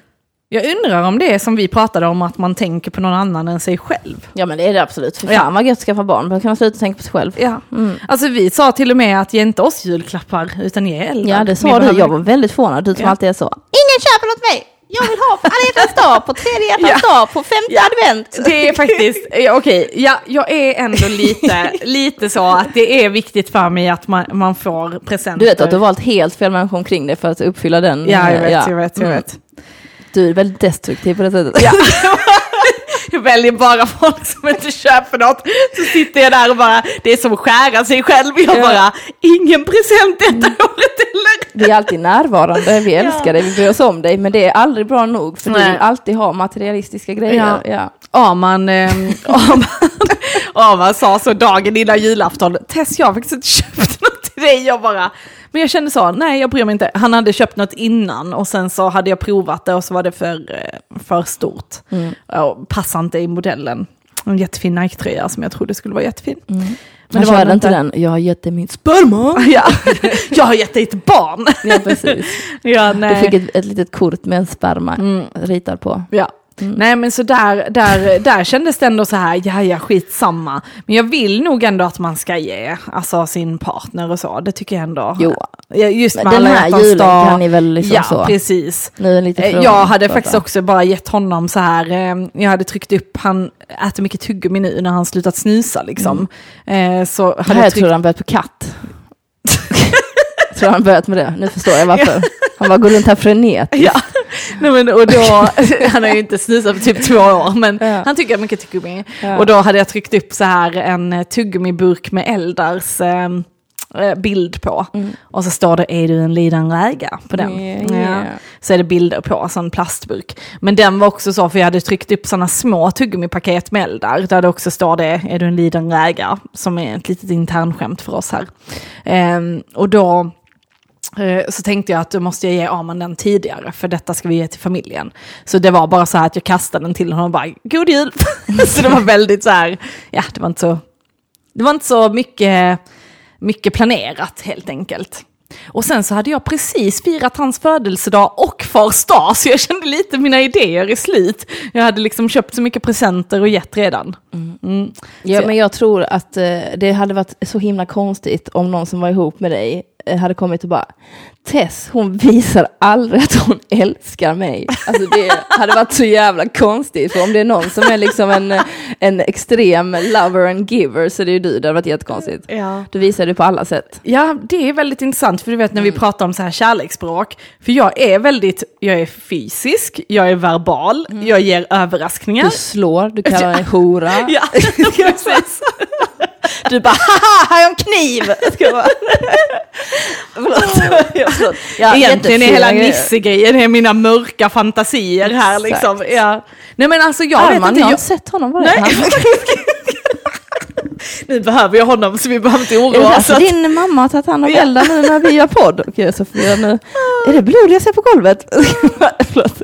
Jag undrar om det är som vi pratade om, att man tänker på någon annan än sig själv. Ja men det är det absolut. För Ja. fan vad gött att skaffa barn, då kan man sluta tänka på sig själv. Ja. Mm. Alltså vi sa till och med att ge inte oss julklappar, utan ge eldar. Ja det Ni sa du, behöver- jag var väldigt förvånad. Du som Ja. alltid är så. Ingen köper åt mig! Jag vill ha på alla hjärtans dag, på tredje hjärtans dag, på femte Ja. advent. Det är faktiskt, ja, okej, ja, jag är ändå lite, lite så att det är viktigt för mig att man, man får presenter. Du vet att du har valt helt fel människor omkring dig för att uppfylla den. Ja, jag eh, vet, jag vet, jag Mm. Du är väldigt destruktiv på det sättet. Ja. Jag väljer bara folk som inte köper något. Så sitter jag där och bara, det är som att skära sig själv. Jag Ja. bara, ingen present detta året eller? Vi är alltid närvarande, vi älskar dig, vi bryr oss om dig, men det är aldrig bra nog för du Nej. vill alltid ha materialistiska grejer. Ja. Ja. Arman, eh, Arman, Arman sa så dagen innan julafton, Tess jag har faktiskt inte köpt något dig. Jag bara, men jag kände så, nej jag bryr mig inte. Han hade köpt något innan och sen så hade jag provat det och så var det för, eh, för stort. Mm. Och passade inte i modellen. En jättefin Nike-tröja som jag trodde skulle vara jättefin. Men det Men var kör det inte inte. den, jag har gett dig min sperma. Ja, jag har gett dig ett barn. Ja, precis. Ja, Du nej. fick ett, ett litet kort med en sperma Mm. ritad på. Ja. Nej men så där, där, där kändes det ändå så här, ja ja skitsamma. Men jag vill nog ändå att man ska ge alltså, sin partner och så, det tycker jag ändå. Jo. Ja, Just med den här julen dag. kan ni väl liksom Ja, så. precis. Nu lite Eh, Jag hade faktiskt också bara gett honom så här, eh, jag hade tryckt upp, han äter mycket tuggummi nu när han slutat snusa liksom. Eh, Så hade Mm. Här jag tror tryckt, jag han börjat på katt. tror han börjat med det. Nu förstår jag varför. Han bara går runt här frenetiskt. Ja, Nej, men, och då, han har ju inte snusat på typ två år, men Ja. han tycker mycket tuggummi. Ja. Och då hade jag tryckt upp så här en eh, tuggummiburk med Eldars eh, eh, bild på. Och så står det, är du en liten räga på den? Yeah, yeah. Så är det bilder på, alltså en plastburk. Men den var också så, för jag hade tryckt upp sådana små tuggummipaket med Eldar, där det också står det, är du en liten räga? Som är ett litet internskämt för oss här. Ehm, och då Eh, så tänkte jag att då måste jag ge Arman den tidigare, för detta ska vi ge till familjen. Så det var bara så här att jag kastade den till honom och bara, god jul! så det var väldigt så här, ja det var inte så, det var inte så mycket, mycket planerat helt enkelt. Och sen så hade jag precis firat hans födelsedag och fars dag, så jag kände lite mina idéer i slut. Jag hade liksom köpt så mycket presenter och gett redan. Mm. Ja, Så- men jag tror att eh, det hade varit så himla konstigt om någon som var ihop med dig eh, hade kommit och bara Tess, hon visar aldrig att hon älskar mig. Alltså det hade varit så jävla konstigt, för om det är någon som är liksom en, en extrem lover and giver så det är ju du, det hade varit jättekonstigt. Ja. Du visar det på alla sätt. Ja, det är väldigt intressant, för du vet när vi pratar om så här kärleksspråk, för jag är väldigt, jag är fysisk, jag är verbal, jag ger överraskningar. Du slår, du kallar dig hora. Ja, precis. Du bara haha, här är en kniv! Jag bara... Förlåt. Ja, förlåt. Ja, Egentligen är hela. Nisse-grejen är mina mörka fantasier här Exakt. liksom. Ja. Nej men alltså jag vet Arman, inte, jag har jag, inte sett honom. Var det? Nu behöver jag honom så vi behöver inte oroa oss. därför din mamma har tagit hand om. Elda nu när vi gör podd? Okej, Sofia, nu. Är det blod jag ser på golvet? Förlåt.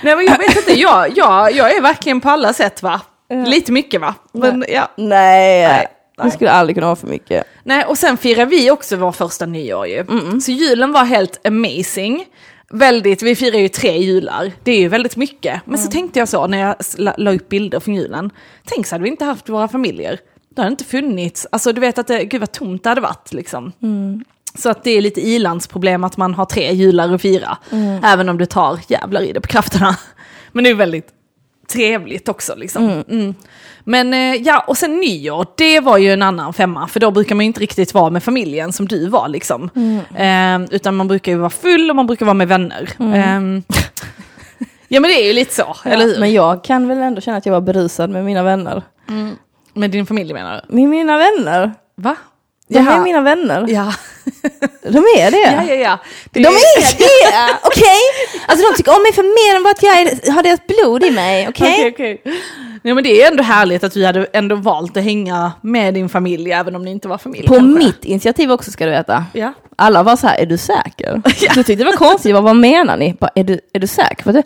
Nej men jag vet inte, jag, jag, jag är verkligen på alla sätt va. Lite mycket va. Men, ja. Nej, Nej. du skulle aldrig kunna ha för mycket. Nej, och sen firar vi också vår första nyår ju. Så julen var helt amazing. Väldigt, vi firar ju tre jular, det är ju väldigt mycket. Men så tänkte jag så när jag la, upp bilder från julen, tänk så hade vi inte haft våra familjer. Det hade inte funnits, alltså du vet att det, gud vad tomt det hade varit liksom. Så att det är lite ilandsproblem att man har tre jular att fira. Även om du tar jävlar i det på krafterna. Men det är väldigt trevligt också liksom. Mm. Men eh, ja, och sen nyår, det var ju en annan femma, för då brukar man ju inte riktigt vara med familjen som du var liksom. Eh, utan man brukar ju vara full och man brukar vara med vänner. Eh, ja men det är ju lite så, eller hur? Men jag kan väl ändå känna att jag var berusad med mina vänner. Med din familj menar du? Med mina vänner? Va? De är Jaha. mina vänner. Ja. De är det. ja, ja, ja. Det De är det! Okej? Alltså de tycker om mig för mer än vad att jag är, har deras blod i mig. Okej? Okej, okej. Nej men det är ändå härligt att vi hade ändå valt att hänga med din familj, även om ni inte var familj. På kanske. mitt initiativ också ska du veta. Ja. Alla var så här, är du säker? Jag tyckte det var konstigt, jag bara, vad menar ni? Bara, är, du, är du säker? För det,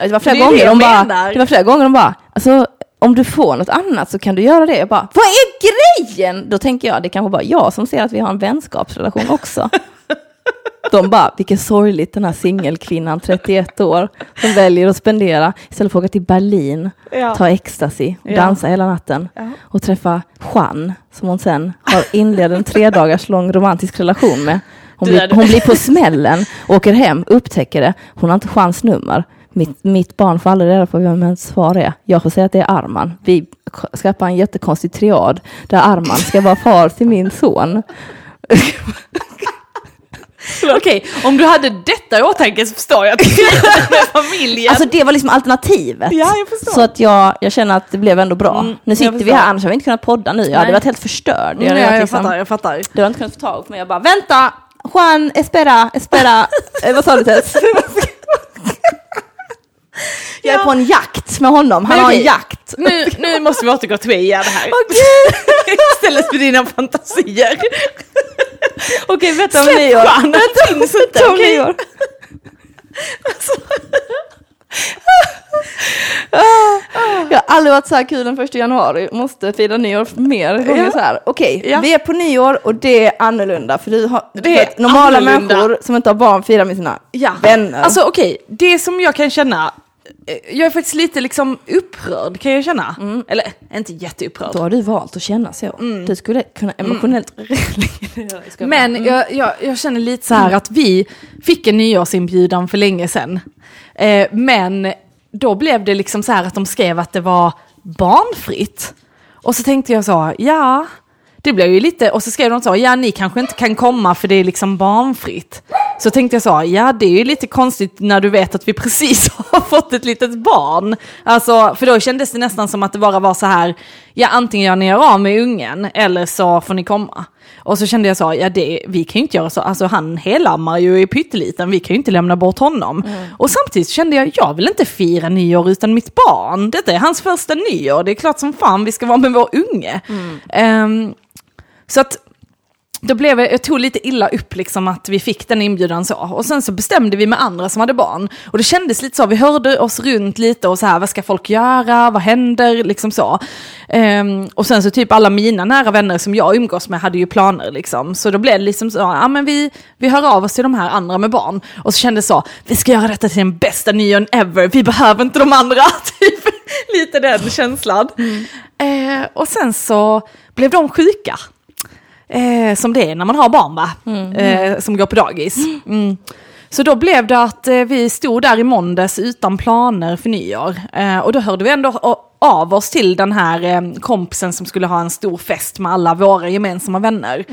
det var flera Det är det gånger de bara, menar. det var flera gånger de bara, alltså om du får något annat så kan du göra det. Jag bara, vad är grejen? Då tänker jag, det kanske bara jag som ser att vi har en vänskapsrelation också. De bara, vilken sorgligt den här singelkvinnan, 31 år, som väljer att spendera, istället för att åka till Berlin, Ja. ta ecstasy, Ja. dansa hela natten Ja. och träffa Juan, som hon sen har inlett en tre dagars lång romantisk relation med. Hon blir, hon blir på smällen, åker hem, upptäcker det. Hon har inte Juans nummer. Mitt, mitt barn får aldrig reda på vem hennes svar är. Jag får säga att det är Arman. Vi skapar en jättekonstig triad där Arman ska vara far till min son. Okej, om du hade detta i åtanke så förstår jag att du familjen. Alltså det var liksom alternativet. Ja, jag förstår. Så att jag, jag känner att det blev ändå bra. Mm, nu jag sitter vi här, annars hade vi inte kunnat podda nu. Jag hade Nej. varit helt förstörd. hade jag, varit liksom- fattar, jag fattar. Du har inte kunnat få tag på mig. Jag bara, vänta! Juan, espera, espera. eh, vad sa du Tess? Jag är på en jakt med honom. Han har en jakt. Nu, nu måste vi återgå till mig igen här. Istället för dina fantasier. Okej, vänta om Släpp nyår. Juan, det finns inte, okej? nyår. Jag har aldrig varit så här kul den första januari. Måste fira nyår mer gånger Ja. så här. Okej, Ja. vi är på nyår och det är annorlunda. För du har, Det är normala annorlunda. människor som inte har barn firar med sina Ja. vänner. Alltså okej, det som jag kan känna, jag är faktiskt lite liksom upprörd kan jag känna. Eller inte jätteupprörd. Då har du valt att känna så. Du skulle kunna emotionellt reglera dig. Men jag, jag, jag känner lite så här att vi fick en nyårsinbjudan för länge sedan. Eh, men då blev det liksom så här att de skrev att det var barnfritt. Och så tänkte jag så, ja, det blev ju lite, och så skrev de så, ja ni kanske inte kan komma för det är liksom barnfritt. Så tänkte jag så, ja det är ju lite konstigt när du vet att vi precis har fått ett litet barn. Alltså, för då kändes det nästan som att det bara var så här, ja antingen gör ni er av med ungen eller så får ni komma. Och så kände jag så, ja det, vi kan ju inte göra så, alltså han helammar ju i pytteliten, vi kan ju inte lämna bort honom. Och samtidigt kände jag, jag vill inte fira nyår utan mitt barn. Detta är hans första nyår, det är klart som fan vi ska vara med vår unge. Ehm, så att då blev jag, jag tog lite illa upp liksom att vi fick den inbjudan så. Och sen så bestämde vi med andra som hade barn. Och det kändes lite så, vi hörde oss runt lite och så här, vad ska folk göra, vad händer, liksom så. Ehm, och sen så typ alla mina nära vänner som jag umgås med hade ju planer liksom. Så då blev det liksom så, ja men vi, vi hör av oss till de här andra med barn. Och så kändes det så, vi ska göra detta till den bästa nyåren ever, vi behöver inte de andra. Typ lite den känslan. Eh, och sen så blev de sjuka. Eh, som det är när man har barn va? Eh, som går på dagis. Mm. Så då blev det att eh, vi stod där i måndags utan planer för nyår. Eh, och då hörde vi ändå av oss till den här eh, kompisen som skulle ha en stor fest med alla våra gemensamma vänner.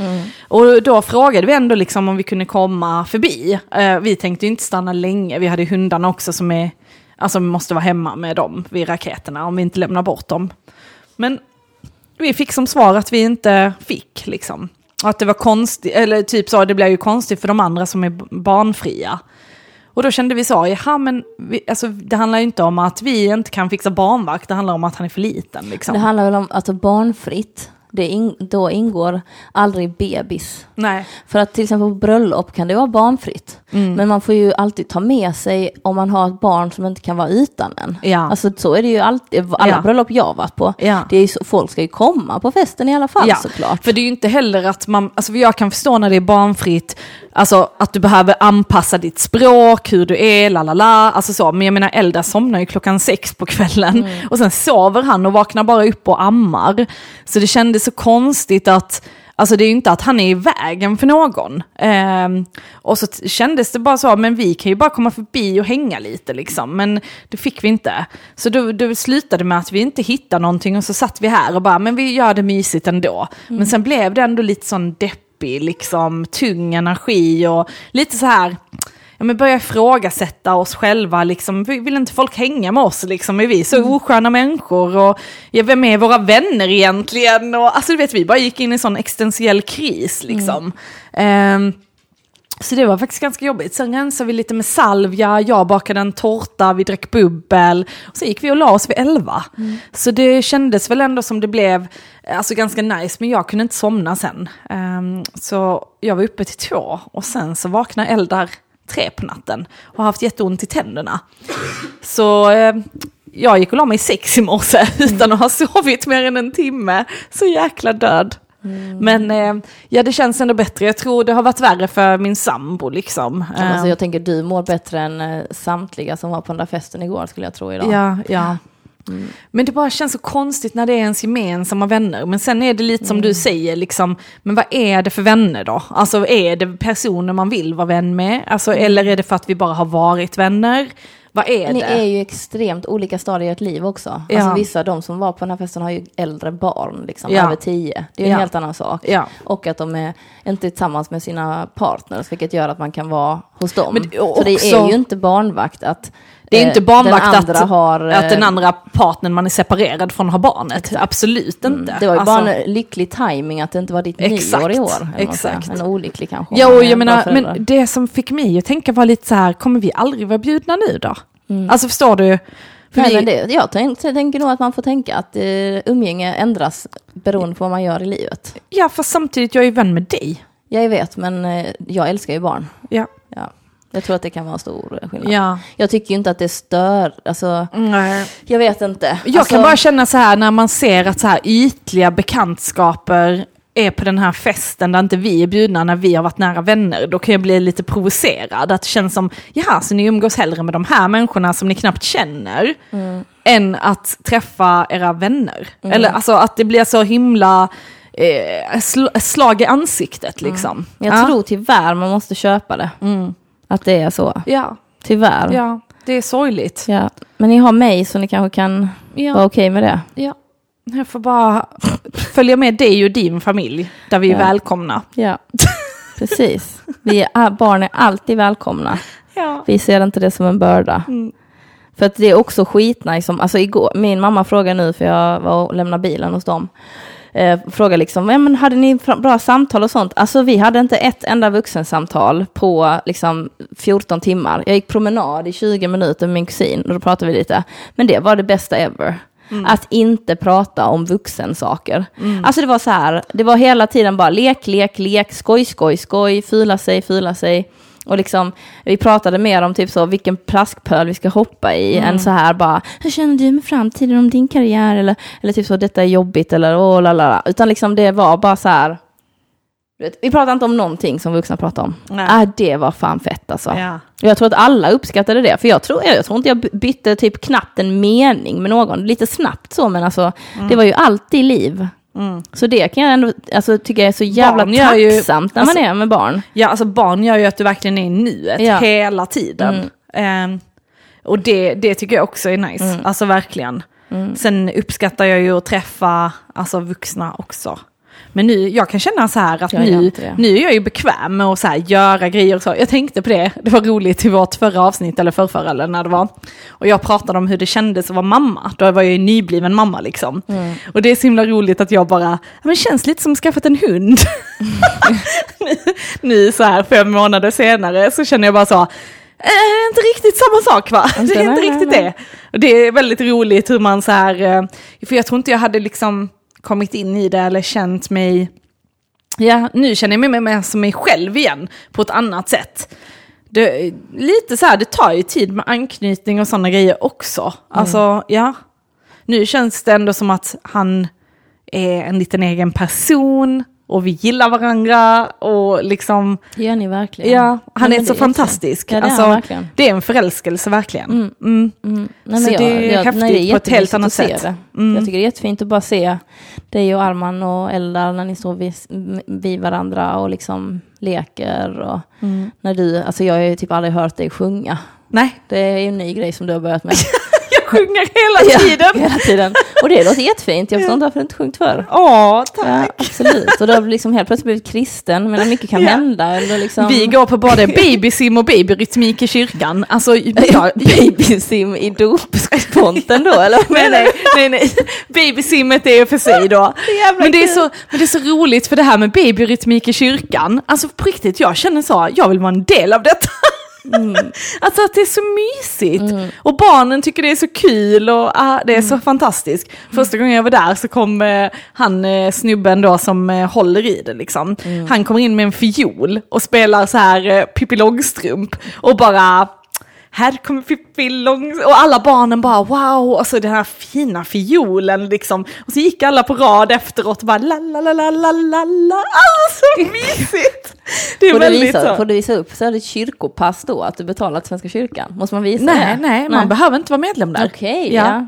Och då frågade vi ändå liksom om vi kunde komma förbi. Vi tänkte inte stanna länge, vi hade hundarna också som är, alltså vi måste vara hemma med dem vid raketerna om vi inte lämnar bort dem. Men vi fick som svar att vi inte fick liksom. Att det var konstigt, eller typ så, det blev ju konstigt för de andra som är barnfria. Och då kände vi så, jaha men vi, alltså, det handlar ju inte om att vi inte kan fixa barnvakt, det handlar om att han är för liten liksom. Det handlar väl om alltså barnfritt. Det in, då ingår aldrig bebis. Nej. För att till exempel på bröllop kan det vara barnfritt. Mm. Men man får ju alltid ta med sig om man har ett barn som inte kan vara utan en. Ja. Alltså så är det ju alltid, alla Ja. bröllop jag varit på. Ja. Det är så, folk ska ju komma på festen i alla fall såklart. För det är ju inte heller att man, alltså jag kan förstå när det är barnfritt, alltså att du behöver anpassa ditt språk, hur du är, la la la, alltså så. Men jag menar Elda somnar ju klockan sex på kvällen och sen sover han och vaknar bara upp och ammar. Så det kändes så konstigt att, Alltså det är ju inte att han är i vägen för någon. Ehm, och så kändes det bara så, men vi kan ju bara komma förbi och hänga lite liksom. Men det fick vi inte. Så då, då slutade med att vi inte hittade någonting och så satt vi här och bara, men vi gör det mysigt ändå. Men sen blev det ändå lite sån deppig, liksom tung energi och lite så här, ja, men börja ifrågasätta oss själva. Liksom. Vill inte folk hänga med oss? Liksom? Är vi så osköna människor? Och, ja, vem är våra vänner egentligen? Och, alltså, du vet, vi bara gick in i en sån existentiell kris. Liksom. Ehm, så det var faktiskt ganska jobbigt. Sen rensade vi lite med salvia, jag bakade en tårta, vi drack bubbel. Och sen gick vi och la oss vid elva. Så det kändes väl ändå som det blev alltså, ganska nice, men jag kunde inte somna sen. Ehm, så jag var uppe till två och sen så vaknade Eldar tre på natten och har haft jätteont i tänderna. Så eh, jag gick och la mig sex i morse utan att ha sovit mer än en timme. Så jäkla död. Men eh, ja, det känns ändå bättre. Jag tror det har varit värre för min sambo liksom. Alltså, Eh, jag tänker du mår bättre än eh, samtliga som var på den där festen igår skulle jag tro idag. Ja, ja. Men det bara känns så konstigt när det är ens gemensamma vänner. Men sen är det lite som du säger, liksom, men vad är det för vänner då? Alltså är det personer man vill vara vän med? Alltså, Eller är det för att vi bara har varit vänner? Vad är Ni det? är ju extremt olika stadier i ert liv också. Ja. Alltså vissa, de som var på den här festen har ju äldre barn, liksom, Ja. över tio. Det är en Ja. helt annan sak. Och att de är inte tillsammans med sina partners, vilket gör att man kan vara hos dem. Men det- Så det också- är ju inte barnvakt att Det är eh, inte barnvakt att, har... att den eh, andra partnern man är separerad från har barnet. Absolut inte. Det var ju Alltså- bara en lycklig timing att det inte var ditt Exakt, nyår i år. exakt. En olycklig kanske. Ja, och jag menar, men det som fick mig att tänka var lite så här, kommer vi aldrig vara bjudna nu då? Alltså förstår du? För Nej, vi- men det, jag tänk, jag tänker nog att man får tänka att eh, umgänge ändras beroende på vad man gör i livet. Ja, fast samtidigt, jag är ju vän med dig. Jag vet, men eh, jag älskar ju barn. Ja. Ja. Jag tror att det kan vara en stor skillnad. Ja. Jag tycker ju inte att det stör, alltså, Nej. jag vet inte. Jag alltså, kan bara känna så här när man ser att så här ytliga bekantskaper är på den här festen där inte vi är bjudna när vi har varit nära vänner, då kan jag bli lite provocerad. Att det känns som, jaha, så ni umgås hellre med de här människorna som ni knappt känner, än att träffa era vänner. Eller alltså att det blir så himla eh, sl- slag i ansiktet liksom. Jag ja. tror tyvärr man måste köpa det. Att det är så. Ja, Tyvärr. Ja. ja, det är sorgligt. Men ni har mig så ni kanske kan Ja. vara okej med det. Ja. Jag får bara följa med dig och din familj, där vi är Ja. välkomna. Ja, precis. Vi är, barn är alltid välkomna. Ja. Vi ser inte det som en börda. För att det är också skitnice. Som, alltså igår, min mamma frågade nu, för jag var och lämnade bilen hos dem. Eh, frågade liksom, ja, men hade ni bra samtal och sånt? Alltså vi hade inte ett enda vuxensamtal på liksom 14 timmar. Jag gick promenad i 20 minuter med min kusin och då pratade vi lite. Men det var det bästa ever. Att inte prata om vuxensaker. Alltså det var så här, det var hela tiden bara lek, lek, lek, skoj, skoj, skoj, fula sig, fula sig. Och liksom, vi pratade mer om typ så, vilken plaskpöl vi ska hoppa i, än så här bara, hur känner du med framtiden om din karriär? Eller, eller typ så, detta är jobbigt, eller åh, la, la. Utan liksom det var bara så här, vet, vi pratade inte om någonting som vuxna pratar om. Nej. Ah, det var fan fett alltså. Ja. Jag tror att alla uppskattade det, för jag tror, jag tror inte jag by- bytte typ knappt en mening med någon, lite snabbt så, men alltså det var ju alltid liv. Så det kan jag ändå alltså, tycka är så jävla Barn gör ju- tacksamt när alltså- man är med barn. ja, alltså barn gör ju att du verkligen är i nuet Ja. hela tiden. Ehm, och det, det tycker jag också är nice, alltså verkligen. Sen uppskattar jag ju att träffa alltså, vuxna också. Men nu, jag kan känna så här att nu, nu är jag ju bekväm med att så här göra grejer och så. Jag tänkte på det, det var roligt i vårt förra avsnitt, eller förrförra eller när det var. Och jag pratade om hur det kändes att vara mamma. Då var jag ju nybliven mamma liksom. Mm. Och det är så himla roligt att jag bara, men känns lite som skaffat en hund. nu, nu så här fem månader senare så känner jag bara så, Eh, inte riktigt samma sak va? Inte, det är inte nej, riktigt nej, det. Och det är väldigt roligt hur man så här, eh, för jag tror inte jag hade liksom kommit in i det eller känt mig, ja nu känner jag mig mer som mig själv igen på ett annat sätt. Det, lite så här, det tar ju tid med anknytning och sådana grejer också. Alltså ja, nu känns det ändå som att han är en liten egen person och vi gillar varandra och liksom, Det gör ni verkligen. ja, han Nej, är så det fantastisk. Ja, det är alltså, verkligen. det är en förälskelse verkligen. Mm. Mm. Mm. Nej, Så det är häftigt nej, på ett helt annat sätt. Det. Mm. Jag tycker det är jättefint att bara se dig och Arman och Eldar när ni står vid, vid varandra och liksom leker. Och Mm. när du, alltså jag har ju typ aldrig hört dig sjunga. Nej, Det är ju en ny grej som du har börjat med. sjunger hela tiden. Ja, hela tiden. Och det låter jättefint. Jag förstår inte varför du inte sjungit förr. Åh, tack. Ja, absolut. Och du har liksom helt plötsligt blivit kristen, men mycket kan Ja. hända. Eller liksom... Vi går på både babysim och babyrytmik i kyrkan. Alltså, Ja, babysim i dopsponten då, eller? Nej, nej, nej, nej. Babysimmet är för sig då. Men det, är så, men det är så roligt för det här med babyrytmik i kyrkan. Alltså på riktigt, jag känner så, jag vill vara en del av detta. Alltså att det är så mysigt. Och barnen tycker det är så kul och ah, det är så fantastiskt. Första gången jag var där så kom eh, han eh, snubben då som eh, håller i det liksom. Han kommer in med en fiol och spelar så här eh, Pippi Långstrump och bara här kommer Pippi Långstrump och alla barnen bara wow, och så den här fina fiolen liksom. Och så gick alla på rad efteråt och bara la la la la la la la. Alltså så mysigt! Det är Får du, väldigt visa, så. får du visa upp så är det kyrkopass då, att du betalar till Svenska kyrkan? Måste man visa Nej, det? nej, man behöver inte vara medlem där. Okej, Ja.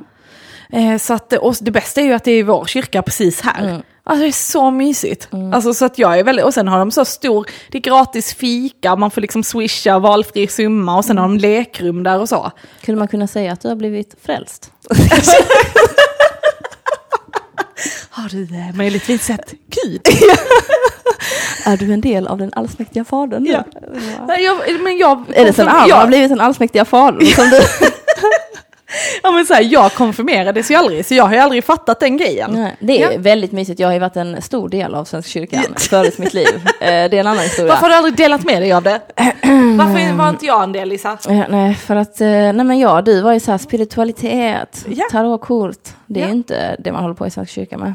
ja. Eh, Så att, och det bästa är ju att det är vår kyrka precis här. Mm. Alltså det är så mysigt. Alltså så att jag är väldigt, och sen har de så stor, det är gratis fika, man får liksom swisha valfri summa och sen har de lekrum där och så. Skulle man kunna säga att du har blivit frälst? Har du eh, möjligtvis sett Gud? Är du en del av den allsmäktiga fadern nu? Ja. Nej, jag, men jag, Är det sen jag, har blivit den allsmäktiga fadern som du... ja, men så här, jag konfirmerades ju aldrig, så jag har ju aldrig fattat den grejen. Nej, det är Ja. väldigt mysigt. Jag har ju varit en stor del av Svenska kyrkan förut mitt liv. Eh, Det är en annan historia. Varför har du aldrig delat med dig av det? Varför var inte jag en del Lisa? Ja, nej, för att, eh, nej men ja, du var ju så här spiritualitet, Ja. tarotkort. Det är Ja. ju inte det man håller på i Svenska kyrkan med.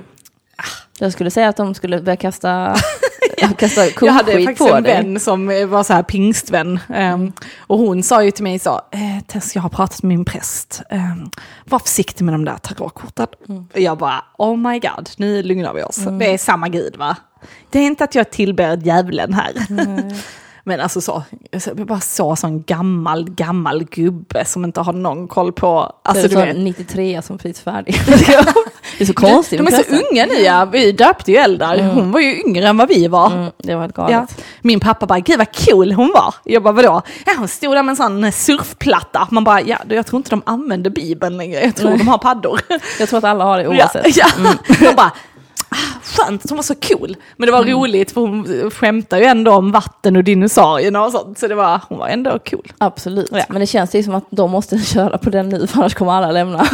Jag skulle säga att de skulle börja kasta, kasta Jag hade faktiskt på en dig. vän som eh, var så här pingstvän. ehm, och hon sa ju till mig så, eh, Tess jag har pratat med min präst. Um, var försiktig med de där tarotkorten. Och jag bara, oh my god, nu lugnar vi oss. Det är samma gud va? Det är inte att jag tillber djävulen här. Men alltså så, jag bara så sån gammal, gammal gubbe som inte har någon koll på... Alltså, det du är så 93 som precis färdig. det är så konstigt. De med är så unga nu ja, vi döpte ju Eldar. Hon var ju yngre än vad vi var. Mm, det var helt Ja. galet. Min pappa bara, gud vad cool hon var. Jag bara, vadå? Ja, hon stod där med en sån surfplatta. Man bara, ja, jag tror inte de använder bibeln längre. Jag tror Nej. de har paddor. Jag tror att alla har det Ja, oavsett. ja. Man bara, ah, skönt att hon var så cool. Men det var roligt för hon skämtar ju ändå om vatten och dinosaurierna och sånt. Så det var, hon var ändå cool. Absolut. Ja. Men det känns ju som att de måste köra på den nu, för annars kommer alla lämna.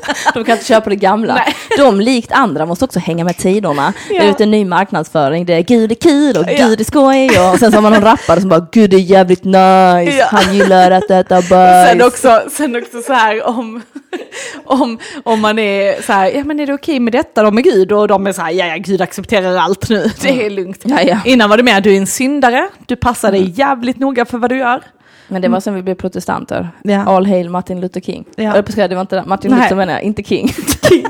de kan inte köra på det gamla. Nej. De, likt andra, måste också hänga med tiderna. Ja. Det är en ny marknadsföring. Det är Gud är kul och Ja. Gud är skoj. Och sen så har man någon rappare som bara Gud är jävligt nice. Ja. Han gillar att äta bajs. Sen också, sen också så här om, om, om man är så här, ja men är det okej med detta då med Gud? Och de är så här, ja ja Gud accepterar allt nu, det är lugnt. Ja, ja. Innan var det mer, du är en syndare, du passar dig jävligt noga för vad du gör. Men det var sen vi blev protestanter. Ja. All hail Martin Luther King. Ja. Jag det var inte Martin Nej. Luther menar jag, inte King.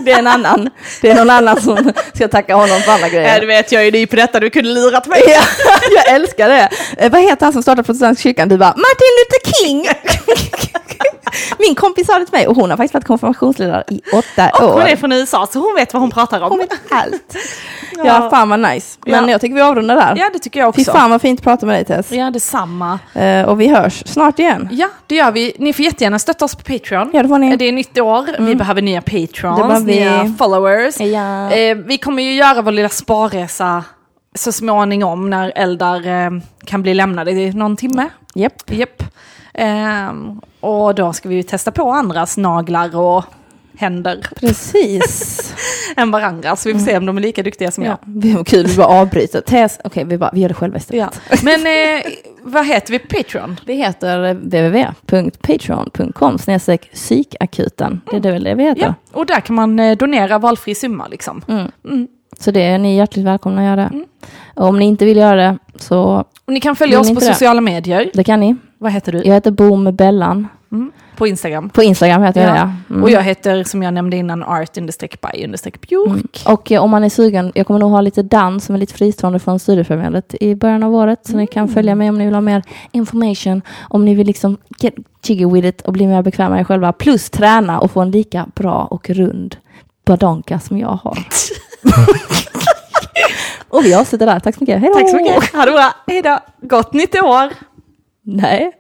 det är en annan. Det är någon annan som ska tacka honom för alla grejer. Ja, du vet, jag är ny på detta, du kunde lurat mig. Ja, jag älskar det. Eh, vad heter han som startade protestantiska kyrkan? Du bara, Martin Luther King! Min kompis sa det till mig och hon har faktiskt varit konfirmationsledare i åtta Och år. hon är från USA, så hon vet vad hon pratar om. Hon vet allt. Ja, fan vad nice. Men Ja. jag tycker vi avrundar där. Ja, det tycker jag Fy också. fan vad fint att prata med dig Tess. Ja, detsamma. Eh, och vi hörs snart igen. Ja, det gör vi. Ni får jättegärna stötta oss på Patreon. Ja, det får ni. Det är nytt år, vi behöver nya Patrons, vi. nya followers. Ja. Eh, vi kommer ju göra vår lilla sparresa så småningom när Eldar eh, kan bli lämnade i någon timme. Japp. Japp. Ehm, och då ska vi ju testa på andras naglar och händer Precis. än varandra. Så vi får se om de är lika duktiga som ja. jag. Vi har kul, vi bara avbryter. Okej vi, bara, vi gör det själva istället. Ja. Men eh, vad heter vi Patreon? Vi heter www.patreon.com snedstreck psykakuten. Det är väl det vi heter. Ja, och där kan man eh, donera valfri summa liksom. Mm. Mm. Så det är ni hjärtligt välkomna att göra det. Och om ni inte vill göra det så Och ni kan följa oss på det? sociala medier. det kan ni. Vad heter du? Jag heter Bo med Bellan. Mm. på Instagram. På Instagram heter jag det, ja. Mm. Och jag heter, som jag nämnde innan, art understreck by understreck björk. Och eh, om man är sugen, jag kommer nog ha lite dans som är lite fristående från Studiefrämjandet i början av året. Så ni kan följa mig om ni vill ha mer information. Om ni vill liksom get jiggy with it och bli mer bekväma med er själva. Plus träna och få en lika bra och rund badonka som jag har. och vi avslutar där. Tack så mycket. Hej då! Tack så mycket. Ha det bra. Hej då. Gott nytt år. Nej.